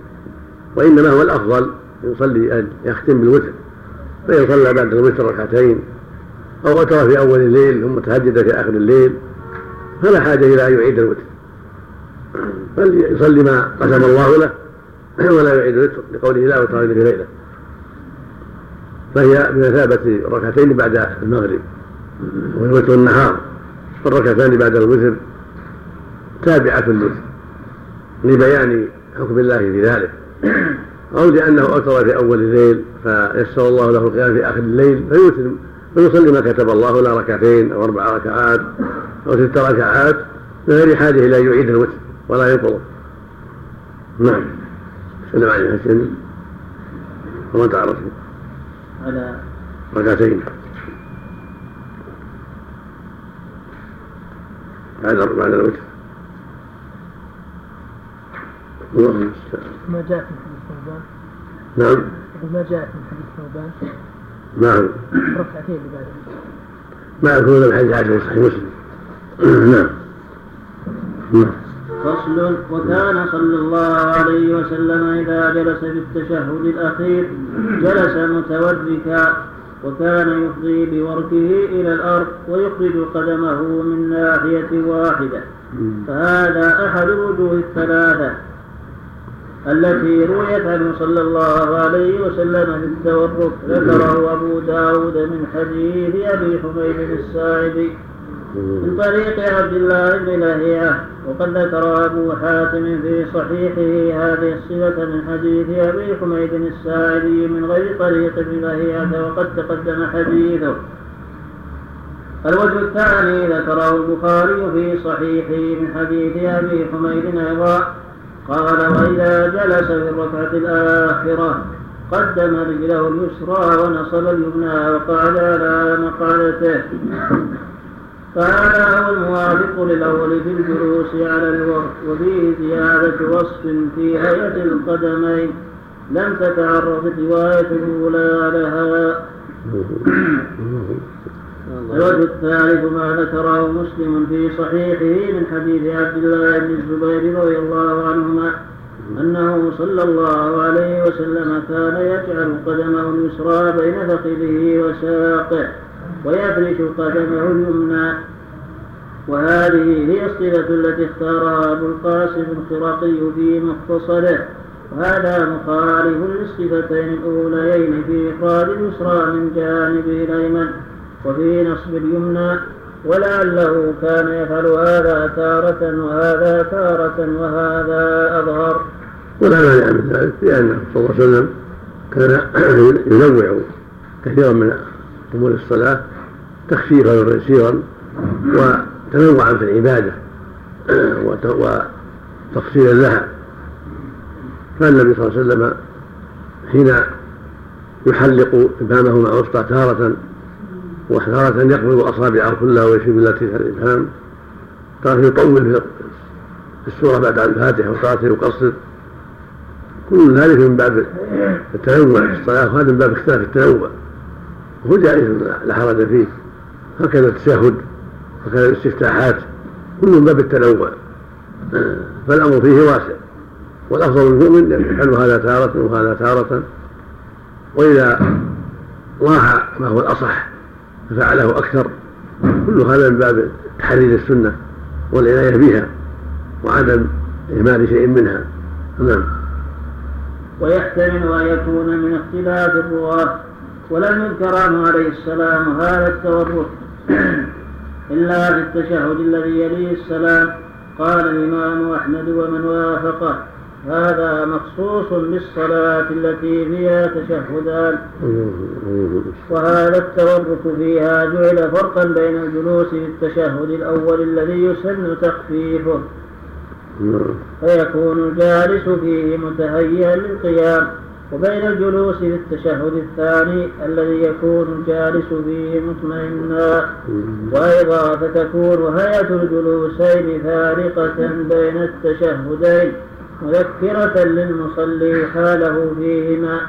وإنما هو الأفضل يصلي أن يختم بالوتر. فإن صلى بعد الوتر ركعتين أو وتر في أول الليل ثم تهجد في آخر الليل فلا حاجة إلى أن يعيد الوتر. بل يصلي ما قسم الله له ولا يعيد الوتر لقوله لا وتر في ليلة. فهي بمثابة ركعتين بعد المغرب والوتر النهار والركعتان بعد الوتر تابعة الوتر لبيان حكم الله في ذلك. أو لأنه أوتر في أول الليل فيسر الله له القيام في آخر الليل فيوتر فيصلي ما كتب الله لا ركعتين أو أربع ركعات أو ست ركعات من غير حاجة إلى أن يعيد الوتر ولا ينقضه نعم. سلم عليه حسين. وما تعرف على ركعتين. بعد بعد الوتر الله المستعان. ما جاء في حديث ثوبان؟ نعم. ما جاء في حديث ثوبان؟ نعم. ركعتين اللي بعد ما يكون من حديث عائشة في صحيح مسلم. نعم. نعم. فصل. وكان صلى الله عليه وسلم إذا جلس في التشهد الأخير جلس متوركا وكان يفضي بوركه إلى الأرض ويخرج قدمه من ناحية واحدة. فهذا أحد الوجوه الثلاثة التي رويت عنه صلى الله عليه وسلم في التورك ذكره أبو داود من حديث أبي حميد الساعدي. من طريق عبد الله بن لهيعة وقد ذكر أبو حاتم في صحيحه هذه الصلة من حديث أبي حميد الساعدي من غير طريق ابن لهيعة وقد تقدم حديثه. الوجه الثاني ذكره البخاري في صحيحه من حديث أبي حميد أيضا قال وإذا جلس في الركعة الآخرة قدم رجله اليسرى ونصب اليمنى وقعد على مقعدته فهذا هو الموافق للأول في الجلوس على الوقت وفيه زيادة وصف في هيئة القدمين. لم تتعرض الرواية الأولى لها. الوجه الثالث ما ذكره مسلم في صحيحه من حديث عبد الله بن الزبير رضي الله عنهما أنه صلى الله عليه وسلم كان يجعل قدمه اليسرى بين فخذه وساقه. ويفرش قدمه اليمنى. وهذه هي الصفة التي اختارها أبو القاسم الخرقي في مختصره. وهذا مخالف للصفتين الأوليين في إخراج اليسرى من جانبه الأيمن وفي نصب اليمنى. ولعله كان يفعل هذا تارة وهذا تارة وهذا أظهر. ولا مانع من ذلك لأنه صلى الله عليه وسلم كان ينوع كثيرا من أمور الصلاة تخفيفا وتيسيرا وتنوعا في العبادة وتفصيلا لها. فالنبي صلى الله عليه وسلم حين يحلق إبهامه مع وسطى تارة وتارة يقبض أصابعه كلها ويشيب التي في الإبهام تارة يطول في السورة بعد الفاتحة وتارة يقصر. كل ذلك من باب التنوع في الصلاة وهذا من باب اختلاف التنوع. وهو جائز لا حرج فيه. هكذا التشهد هكذا الاستفتاحات كل من باب التنوع. فالأمر فيه واسع. والأفضل المؤمن يفعل هذا تارة وهذا تارة. وإذا راح ما هو الأصح ففعله أكثر. كل هذا من باب تحرير السنة والعناية بها وعدم إهمال شيء منها. نعم. ويحتمل أن يكون من اختلاف الرواة ولم يذكر عنه عليه السلام هذا التورط. إلا في التشهد الذي يليه السلام قال الإمام أحمد ومن وافقه هذا مخصوص بالصلاة التي فيها تشهدان. وهذا التورك فيها جعل فرقا بين الجلوس في التشهد الأول الذي يسن تخفيفه. فيكون الجالس فيه متهيئا للقيام. وبين الجلوس في التشهد الثاني الذي يكون الجالس فيه مطمئنا. وأيضا فتكون هيئة الجلوسين فارقة بين التشهدين مذكرة للمصلي حاله فيهما.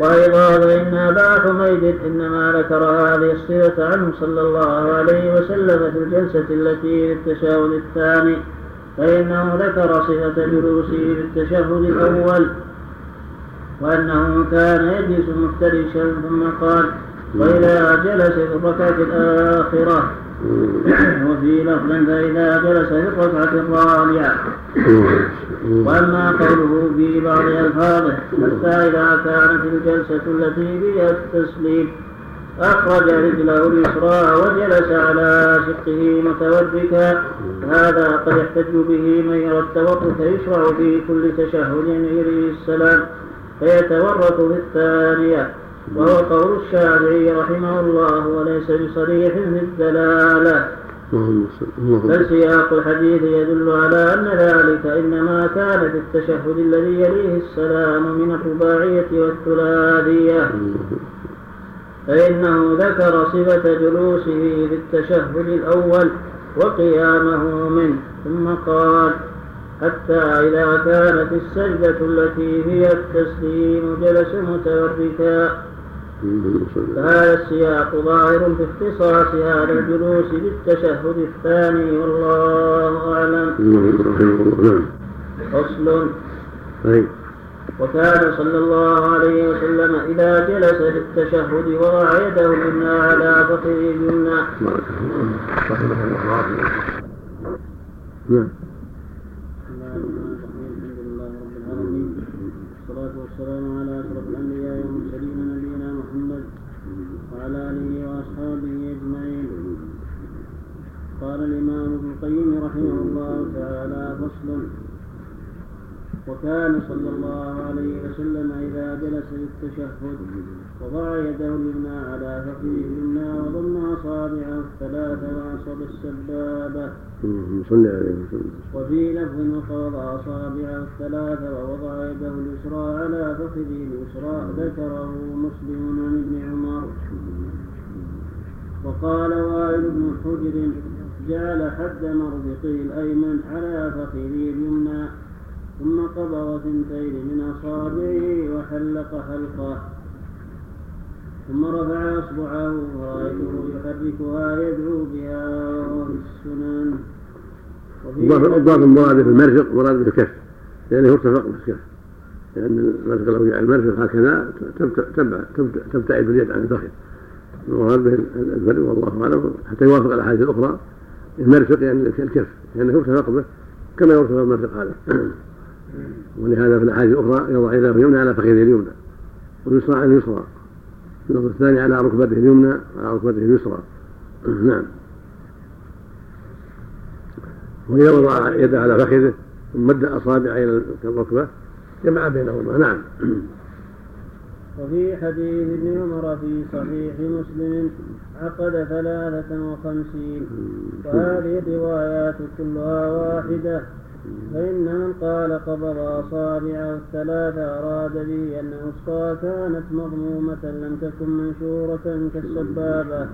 وأيضا فإن أبا حميد إنما ذكر هذه الصفة عنه صلى الله عليه وسلم في الجلسة التي في التشهد الثاني فإنه ذكر صفة جلوسه في التشهد الأول. وأنه كان يجلس مفترشا ثم قال وإذا جلس في الركعة الآخرة. وفي لفظ فإذا جلس في الركعة الرابعة. وأما قوله في بعض ألفاظه حتى إذا كانت الجلسة التي فيها التسليم أخرج رجله اليسرى وجلس على شقه متوركا هذا قد يحتج به من يرى التورك يشرع في كل تشهد يليه السلام. فيتورك في الثانية وهو قول الشافعي رحمه الله وليس بصريح في الدلالة. بل سياق الحديث يدل على أن ذلك إنما كان في التشهد الذي يليه السلام من الرباعية والثلاثية. فإنه ذكر صفة جلوسه في التشهد الأول وقيامه منه ثم قال حتى إذا كانت السجدة التي هي التسليم جلس متوركا. فهذا السياق ظاهر في اختصاص هذا الجلوس بالتشهد الثاني والله أعلم. فصل. وكان صلى الله عليه وسلم إذا جلس في التشهد وضع يده اليمنى على فخذه اليمنى نعم. والصلاة والسلام على أشرف الأنبياء والمرسلين نبينا محمد وعلى آله وأصحابه أجمعين. قال الإمام ابن القيم رحمه الله تعالى فصل وكان صلى الله عليه وسلم إذا جلس للتشهد وضع يده اليمنى على فخذه اليمنى وضم أصابعه الثلاث وعصب السبابة. صلى عليه وسلم. وفي لفظ وقبض أصابعه الثلاث ووضع يده اليسرى على فخذه اليسرى ذكره مسلم عن ابن عمر. وقال وائل بن حجر جعل حد مربطه الأيمن على فخذه اليمنى. ثم قبض ثنتين من أصابعه وحلق حلقه ثم رفع أصبعه ورأيته يحركها يدعو بها وهو في السنن الضاد المراد في المرفق مراد في الكف لأنه يرتفق في الكف لأن المرفق لو جعل المرفق هكذا تبتعد اليد عن الفخذ المراد به الفرق والله أعلم. حتى يوافق الأحاديث الأخرى. المرفق يعني الكف لأنه يرتفع رقبه كما يرتفع المرفق هذا. ولهذا في الأحاديث الأخرى يضع يده اليمنى على فخذه اليمنى واليسرى على اليسرى. اللفظ الثاني على ركبته اليمنى على ركبته اليسرى. نعم. وإذا وضع يده على فخذه ثم مد أصابعه إلى الركبة جمع بينهما. نعم. وفي حديث ابن عمر في صحيح مسلم عقد ثلاثة وخمسين. وهذه الروايات كلها واحدة. فإن من قال قبض أصابعه الثلاثة أراد به أن أسقى كانت مضمومة لم تكن منشورة كالسبابة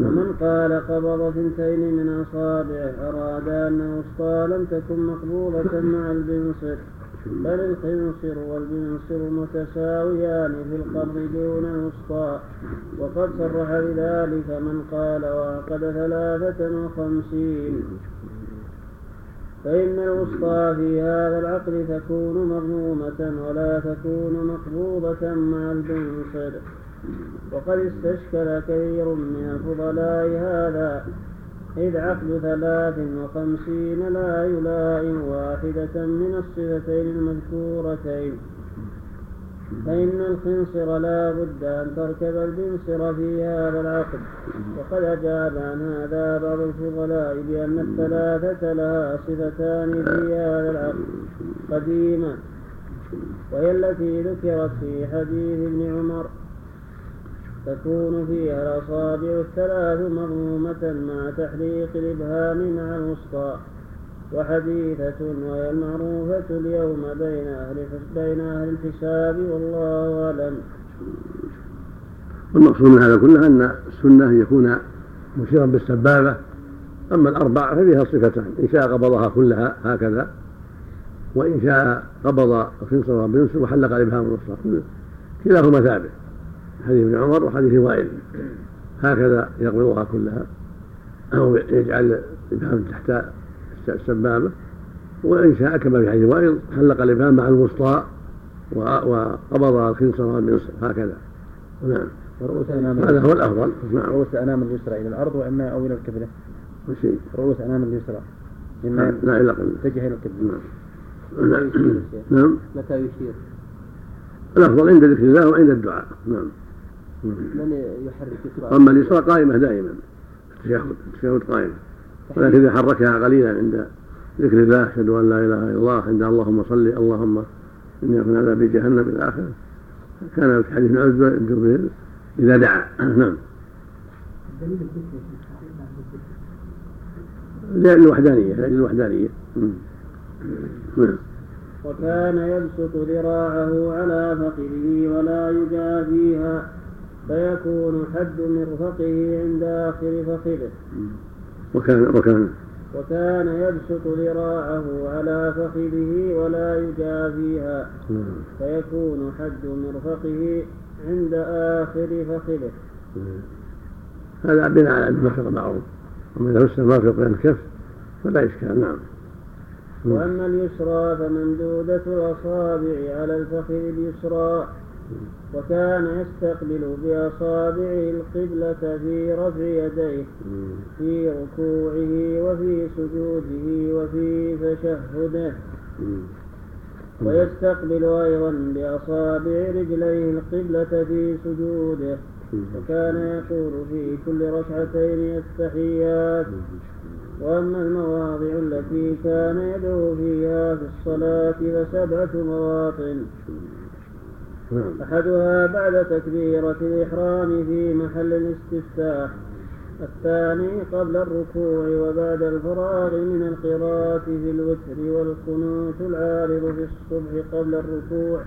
ومن قال قبض ثنتين من أصابعه أراد أن أسقى لم تكن مقبوضة مع البنصر. بل الخنصر والبنصر متساويان في القبض دون الوسطى وقد صرح بذلك من قال وعقد ثلاثة وخمسين. فإن الوسطى في هذا العقد تكون مضمومة ولا تكون مقبوضة مع البنصر. وقد استشكل كثير من الفضلاء هذا إذ عقد ثلاث وخمسين لا يلائم واحدة من الصفتين المذكورتين. فإن الخنصر لا بد أن تركب البنصر في هذا العقد وقد أجاب عن هذا بعض الفضلاء بأن الثلاثة لها صفتان في هذا العقد قديما وهي التي ذكرت في حديث ابن عمر. تكون فيها الأصابع الثلاث مضمومة مع تحليق الإبهام مع الوسطى. وحديثة وهي المعروفة اليوم بين أهل بين أهل الحساب والله أعلم. والمقصود من هذا كله أن السنة أن يكون مشيرا بالسبابة أما الأربع ففيها صفتان إن شاء قبضها كلها هكذا وإن شاء قبض الخنصر والبنصر وحلق الإبهام والوسطى كلاهما ثابت حديث ابن عمر وحديث وائل هكذا يقبضها كلها أو يجعل الإبهام تحت السبابة وإن شاء كما في حديث وائل حلق الإبهام مع الوسطى وقبض الخنصر والمنصر هكذا. نعم. رؤوس أنام هذا هو الأفضل. نعم. رؤوس أنام اليسرى إلى الأرض وإما أو إلى القبلة شيء رؤوس أنام اليسرى. إما لا إلى القبلة تجه إلى القبلة نعم. نعم. متى يشير؟ الأفضل عند ذكر الله وعند الدعاء. نعم. من يحرك يسرى أما اليسرى قائمة دائما. التشهد التشهد قائمة ولكن إذا حركها قليلا عند ذكر الله أشهد أن لا إله إلا الله عند اللهم صل اللهم إني أكون عذاب جهنم إلى آخره. كان في حديث عزبة جبريل إذا دعا. نعم. لأجل الوحدانية لأجل الوحدانية نعم. وكان يبسط ذراعه على فخذه ولا يجافيها فيكون حد مرفقه عند آخر فخذه وكان وكان. وكان يبسط ذراعه على فخذه ولا يجافيها فيكون حد مرفقه عند آخر فخذه. هذا بناء على المرفق معروف. ومن وسع المرفق بين الكف فلا إشكال نعم. وأما اليسرى فممدودة الأصابع على الفخذ اليسرى. وكان يستقبل بأصابعه القبلة في رفع يديه في ركوعه وفي سجوده وفي تشهده. ويستقبل أيضا بأصابع رجليه القبلة في سجوده. وكان يقول في كل ركعتين التحيات وأما المواضع التي كان يدعو فيها في الصلاة فسبعة مواطن. نعم. أحدها بعد تكبيرة الإحرام في محل الاستفتاح. الثاني قبل الركوع وبعد الفراغ من القراءة في الوتر والقنوت العارض في الصبح قبل الركوع.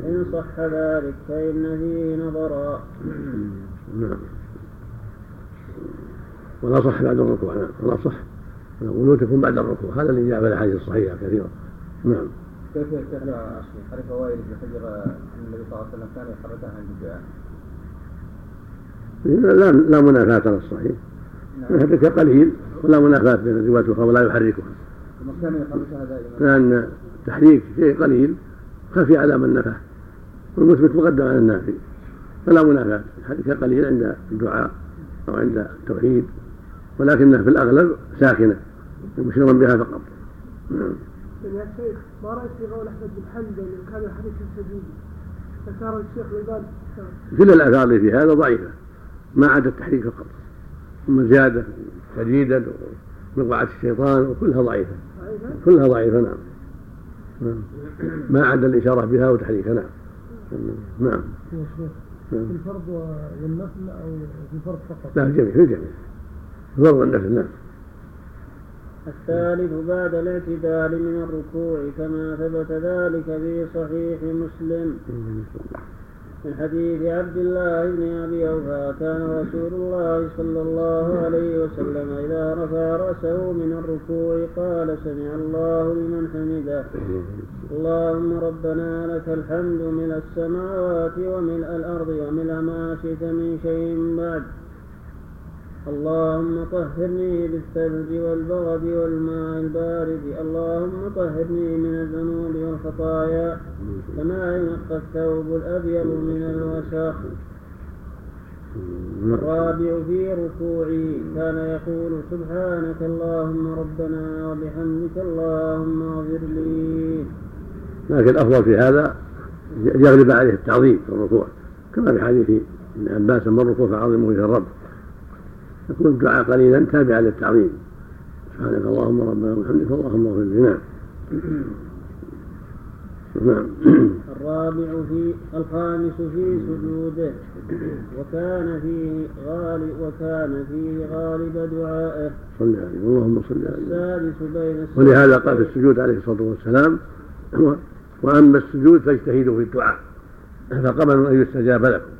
إن صح ذلك فإن فيه نظرا نعم. ولا صح بعد الركوع. نعم. ولا صح. القنوت تكون بعد الركوع. هذا اللي جاء في الأحاديث الصحيحة كثيرا نعم. كيف يستغنى حديث وائل بن حجر أن النبي صلى الله عليه وسلم كان يحركها عند الدعاء لا لا منافاة على الصحيح. يحركها قليل ولا منافاة بين الروايات الأخرى ولا يحركها. لأن تحريك شيء قليل خفي على من نفاه. والمثبت مقدم على النافي. فلا منافاة. يحركها قليل عند الدعاء أو عند التوحيد. ولكنها في الأغلب ساكنة. مشيرا بها فقط. نعم. يا شيخ ما رايك في قول أحمد بن حنبل إن كان الحديث سديد فسار الشيخ الباني كل الآثار اللي في هذا ضعيفة ما عدا التحريك فقط. ثم زيادة شديدا ومقعة الشيطان وكلها ضعيفة. كلها ضعيفة نعم. نعم. ما عدا الإشارة بها وتحريكها نعم. نعم. يا شيخ في الفرض والنفل أو في الفرض فقط؟ لا الجميع في الجميع. فرض النفل نعم. الثالث بعد الاعتدال من الركوع كما ثبت ذلك في صحيح مسلم. من حديث عبد الله بن أبي أوفى كان رسول الله صلى الله عليه وسلم إذا رفع رأسه من الركوع قال سمع الله لمن حمده. اللهم ربنا لك الحمد ملء السماوات وملء الأرض وملء ما شئت من شيء بعد. اللهم طهرني بالثلج والبرد والماء البارد. اللهم طهرني من الذنوب والخطايا كما ينقى الثوب الأبيض من الوسخ الرابع في ركوعه كان يقول سبحانك اللهم ربنا وبحمدك اللهم اغفر لي. لكن الأفضل في هذا يغلب عليه التعظيم في الركوع كما في حديث ابن عباس اما الركوع فعظمه في الرب يكون الدعاء قليلا تابعا للتعظيم. سبحانك اللهم ربنا وبحمدك اللهم اغفر لي. نعم. نعم. الرابع في الخامس في سجوده. وكان فيه غالب وكان فيه غالب دعائه. صل عليه. اللهم صل عليه. السادس بين ولهذا قال في السجود عليه الصلاة والسلام وأما السجود فاجتهدوا في الدعاء. فقبل أن يستجاب لكم.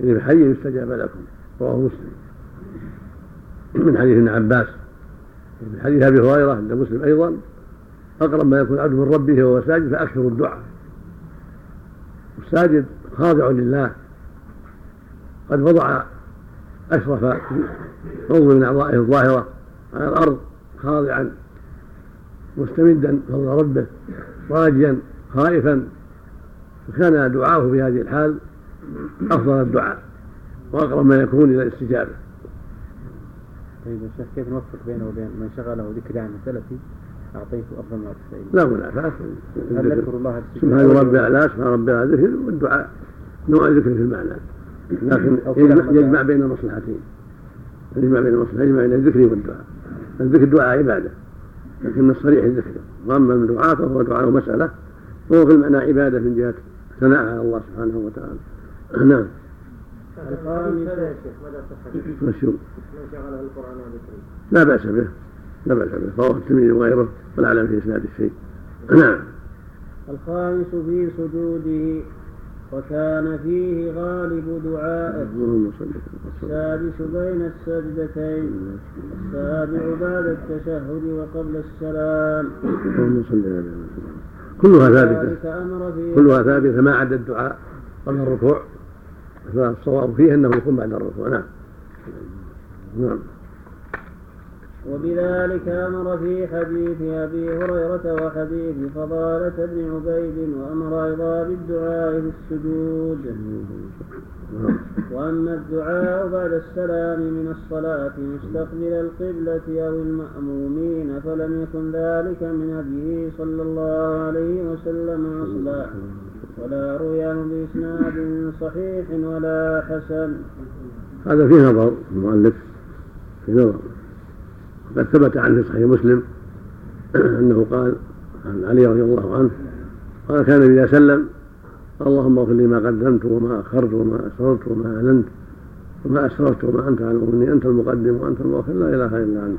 يعني بحي يستجاب لكم. رواه مسلم. من حديث ابن عباس. من حديث أبي هريرة عند مسلم أيضا اقرب ما يكون العبد من ربه وهو ساجد فاكثر الدعاء. والساجد خاضع لله. قد وضع أشرف عضو من أعضائه الظاهرة على الأرض خاضعا مستمدا فضل ربه راجيا خائفا. فكان دعاؤه في هذه الحال أفضل الدعاء. وأقرب ما يكون إلى الاستجابة. طيب يا شيخ كيف نوفق بينه وبين من شغله ذكر عن سلفي أعطيته أفضل من التسعين لا منافاة هل يذكر الله سبحان ربي اعلى سبحان ربي اعلى ذكر والدعاء. نوع ذكر في المعنى. لكن يجمع, يجمع بين المصلحتين. يجمع بين المصلحتين يجمع بين الذكر والدعاء. الذكر دعاء عبادة. لكن الصريح الذكر. وأما من دعاء فهو دعاء مسألة. وهو في المعنى عبادة من جهة ثناء على الله سبحانه وتعالى. نعم. مشهور لا بأس به. لا بأس به. رواه الترمذي وغيره ولا أعلم في إسناد الشيء. نعم. الخامس في سجوده وكان فيه غالب دعائه. السادس بين السجدتين. السابع بعد التشهد وقبل السلام. اللهم صل على كلها ثابتة. كلها ثابتة ما عدا الدعاء قبل الركوع. فالصواب فيه أنه يكون بعد الركوع نعم. نعم. وبذلك أمر في حديث أبي هريرة وحديث فضالة بن عبيد وأمر أيضا بالدعاء في السجود. وأما الدعاء بعد السلام من الصلاة مستقبل القبلة أو المأمومين فلم يكن ذلك من هديه صلى الله عليه وسلم أصلا. ولا روي بإسناد صحيح ولا حسن. هذا فيه نظر المؤلف في نظر. وقد ثبت عنه في صحيح مسلم أنه قال عن علي رضي الله عنه قال كان اذا سلم اللهم اغفر لي ما قدمت وما أخرت وما أسررت وما أعلنت وما أسررت وما أنت علم مني أنت المقدم وأنت المؤخر لا إله إلا أنت.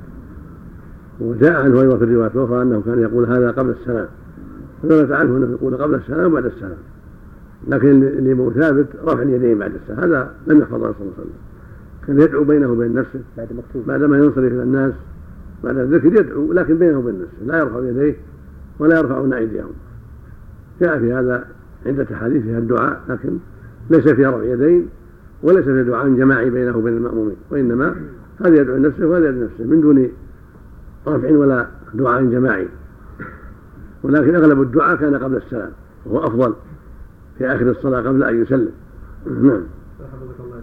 وجاء عنه أيضا في الرواية الأخرى أنه كان يقول هذا قبل السلام. فثبت عنه أنه يقول قبل السلام وبعد السلام. لكن اللي مو ثابت رفع اليدين بعد السلام. هذا لم يحفظ صلى الله عليه وسلم. كان يدعو بينه وبين نفسه. بعد مكتوب. بعدما ينصرف إلى الناس. بعد الذكر يدعو لكن بينه وبين نفسه. لا يرفع يديه ولا يرفعون أيديهم. جاء في هذا عدة أحاديث فيها الدعاء لكن ليس فيها رفع يدين وليس فيها دعاء جماعي بينه وبين المأمومين. وإنما هذا يدعو نفسه وهذا يدعو نفسه من دون رفع ولا دعاء جماعي. ولكن أغلب الدعاء كان قبل السلام وهو أفضل في آخر الصلاة قبل أن يسلم. نعم. حفظك الله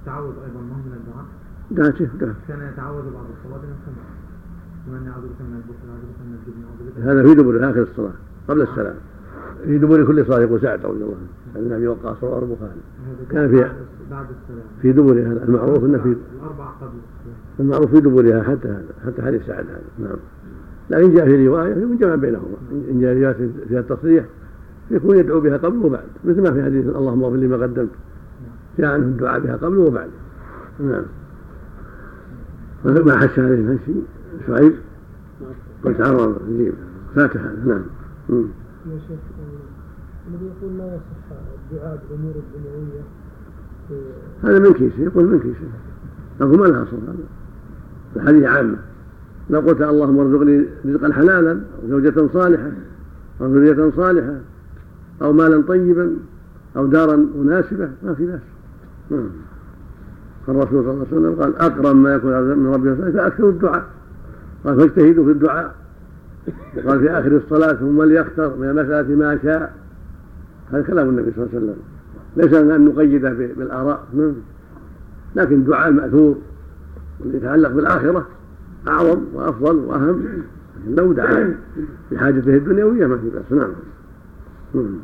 التعوذ أيضا مهم من الدعاء. داته داته كان يتعود بعد الصلاة بك هذا في دبر آخر الصلاة قبل السلام. في دبر كل صلاة يقول سعد رضي الله عنه. عن أبي وقاص رواه البخاري كان فيها بعد السلام. في دبرها هذا المعروف أنه في الأربع قبل السلام. المعروف في دبرها حتى هذا حتى حديث سعد هذا نعم. لكن جاء في رواية من جمع بينهما. إن جاء رواية فيها التصريح يكون يدعو بها قبل وبعد. مثل ما في حديث اللهم اغفر لي ما قدمت. جاء عنه الدعاء بها قبل وبعد. نعم. ما حس عليه شيء. شعيب؟ قد تعرض نجيب نعم. يا شيخ الذي يقول لا يصح الدعاء بالامور الدنيويه هذا من كيسه يقول من كيسه. أقول ما لها أصل هذا الحديث عامة. لو قلت اللهم ارزقني رزقا حلالا أو زوجة صالحة أو ذرية صالحة أو مالا طيبا أو دارا مناسبة ما في بأس نعم. الرسول صلى الله عليه وسلم قال أقرب ما يكون من ربه فأكثر الدعاء. قال فاجتهدوا في الدعاء. قال في آخر الصلاة ثم ليختر من المسألة ما شاء. هذا كلام النبي صلى الله عليه وسلم. ليس لنا أن نقيده بالآراء. نعم. لكن الدعاء المأثور واللي يتعلق بالآخرة. أعظم وأفضل وأهم لكن لو دعا بحاجته الدنيوية ما في بأس نعم مم.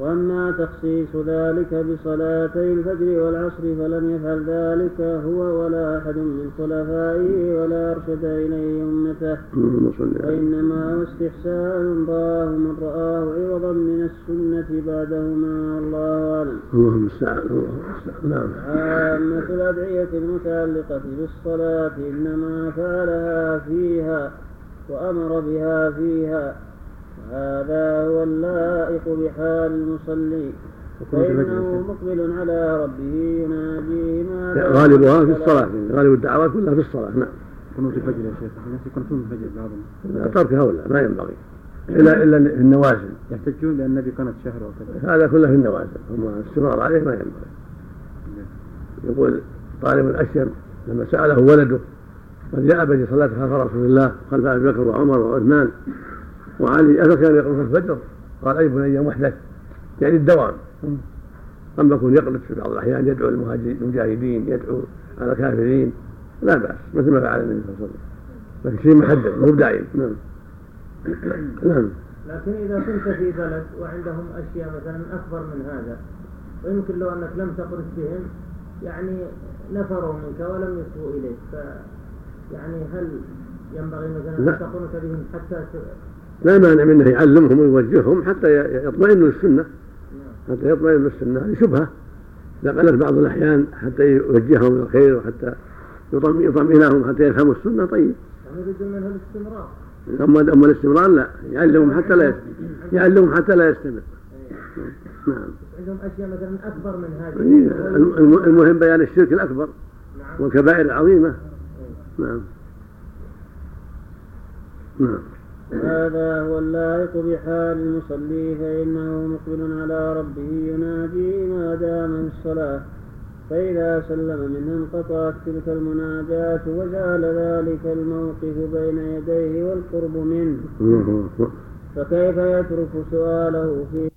وأما تخصيص ذلك بصلاتي الفجر والعصر فلم يفعل ذلك هو ولا أحد من خلفائه ولا أرشد إليه أمته. وإنما هو استحسان رآه من رآه عوضا من السنة بعدهما الله أعلم. اللهم المستعان نعم. عامة الأدعية المتعلقة بالصلاة إنما فعلها فيها وأمر بها فيها وهذا هو اللائق بحال المصلي. فإنه مقبل على ربه يناجيه ما غالبها في الصلاة. غالب الدعوات كلها في الصلاة. نعم. قنوت الفجر يا شيخ. الناس يقنطون الفجر بعضهم. تركها ولا ما ينبغي. إلا إلا في النوازل. يحتجون لأن النبي قنت شهر وكذا. هذا كله في النوازل. أما الاستمرار عليه ما ينبغي. يقول طالب الأشيم لما سأله ولده قد جاء بني صلاة خلف رسول الله خلف أبي بكر وعمر وعثمان وعلي أفكان يقرأ في الفجر. قال أي بني محدث؟ يعني الدوام. أما يكون يقلد في بعض الأحيان يدعو المجاهدين يدعو على الكافرين. لا بأس مثل ما فعل النبي صلى الله عليه وسلم. لكن شيء محدد مو بدائم نعم. نعم. لكن إذا كنت في بلد وعندهم أشياء مثلا أكبر من هذا ويمكن لو أنك لم تقرص بهم يعني نفروا منك ولم يصغوا إليك. ف يعني هل ينبغي مثلا لا. أن تقنط بهم حتى لا مانع منه يعلمهم ويوجههم حتى يطمئنوا للسنة نعم. حتى يطمئنوا للسنة هذه شبهة. إذا قلت بعض الأحيان حتى يوجههم إلى الخير وحتى يطم- يطمئنهم حتى يفهموا السنة طيب. منها الاستمرار أما أما الاستمرار لا يعلمهم حتى لا يعلمهم حتى لا يستمر. نعم. عندهم أشياء مثلا أكبر من هذه الم- الم- المهم بيان الشرك الأكبر نعم والكبائر العظيمة. نعم. نعم. هذا هو اللائق بحال المصلي فإنه مقبل على ربه يناجي ما دام في الصلاة. فإذا سلم منه انقطعت تلك المناجاة وجعل ذلك الموقف بين يديه والقرب منه. فكيف يترك سؤاله في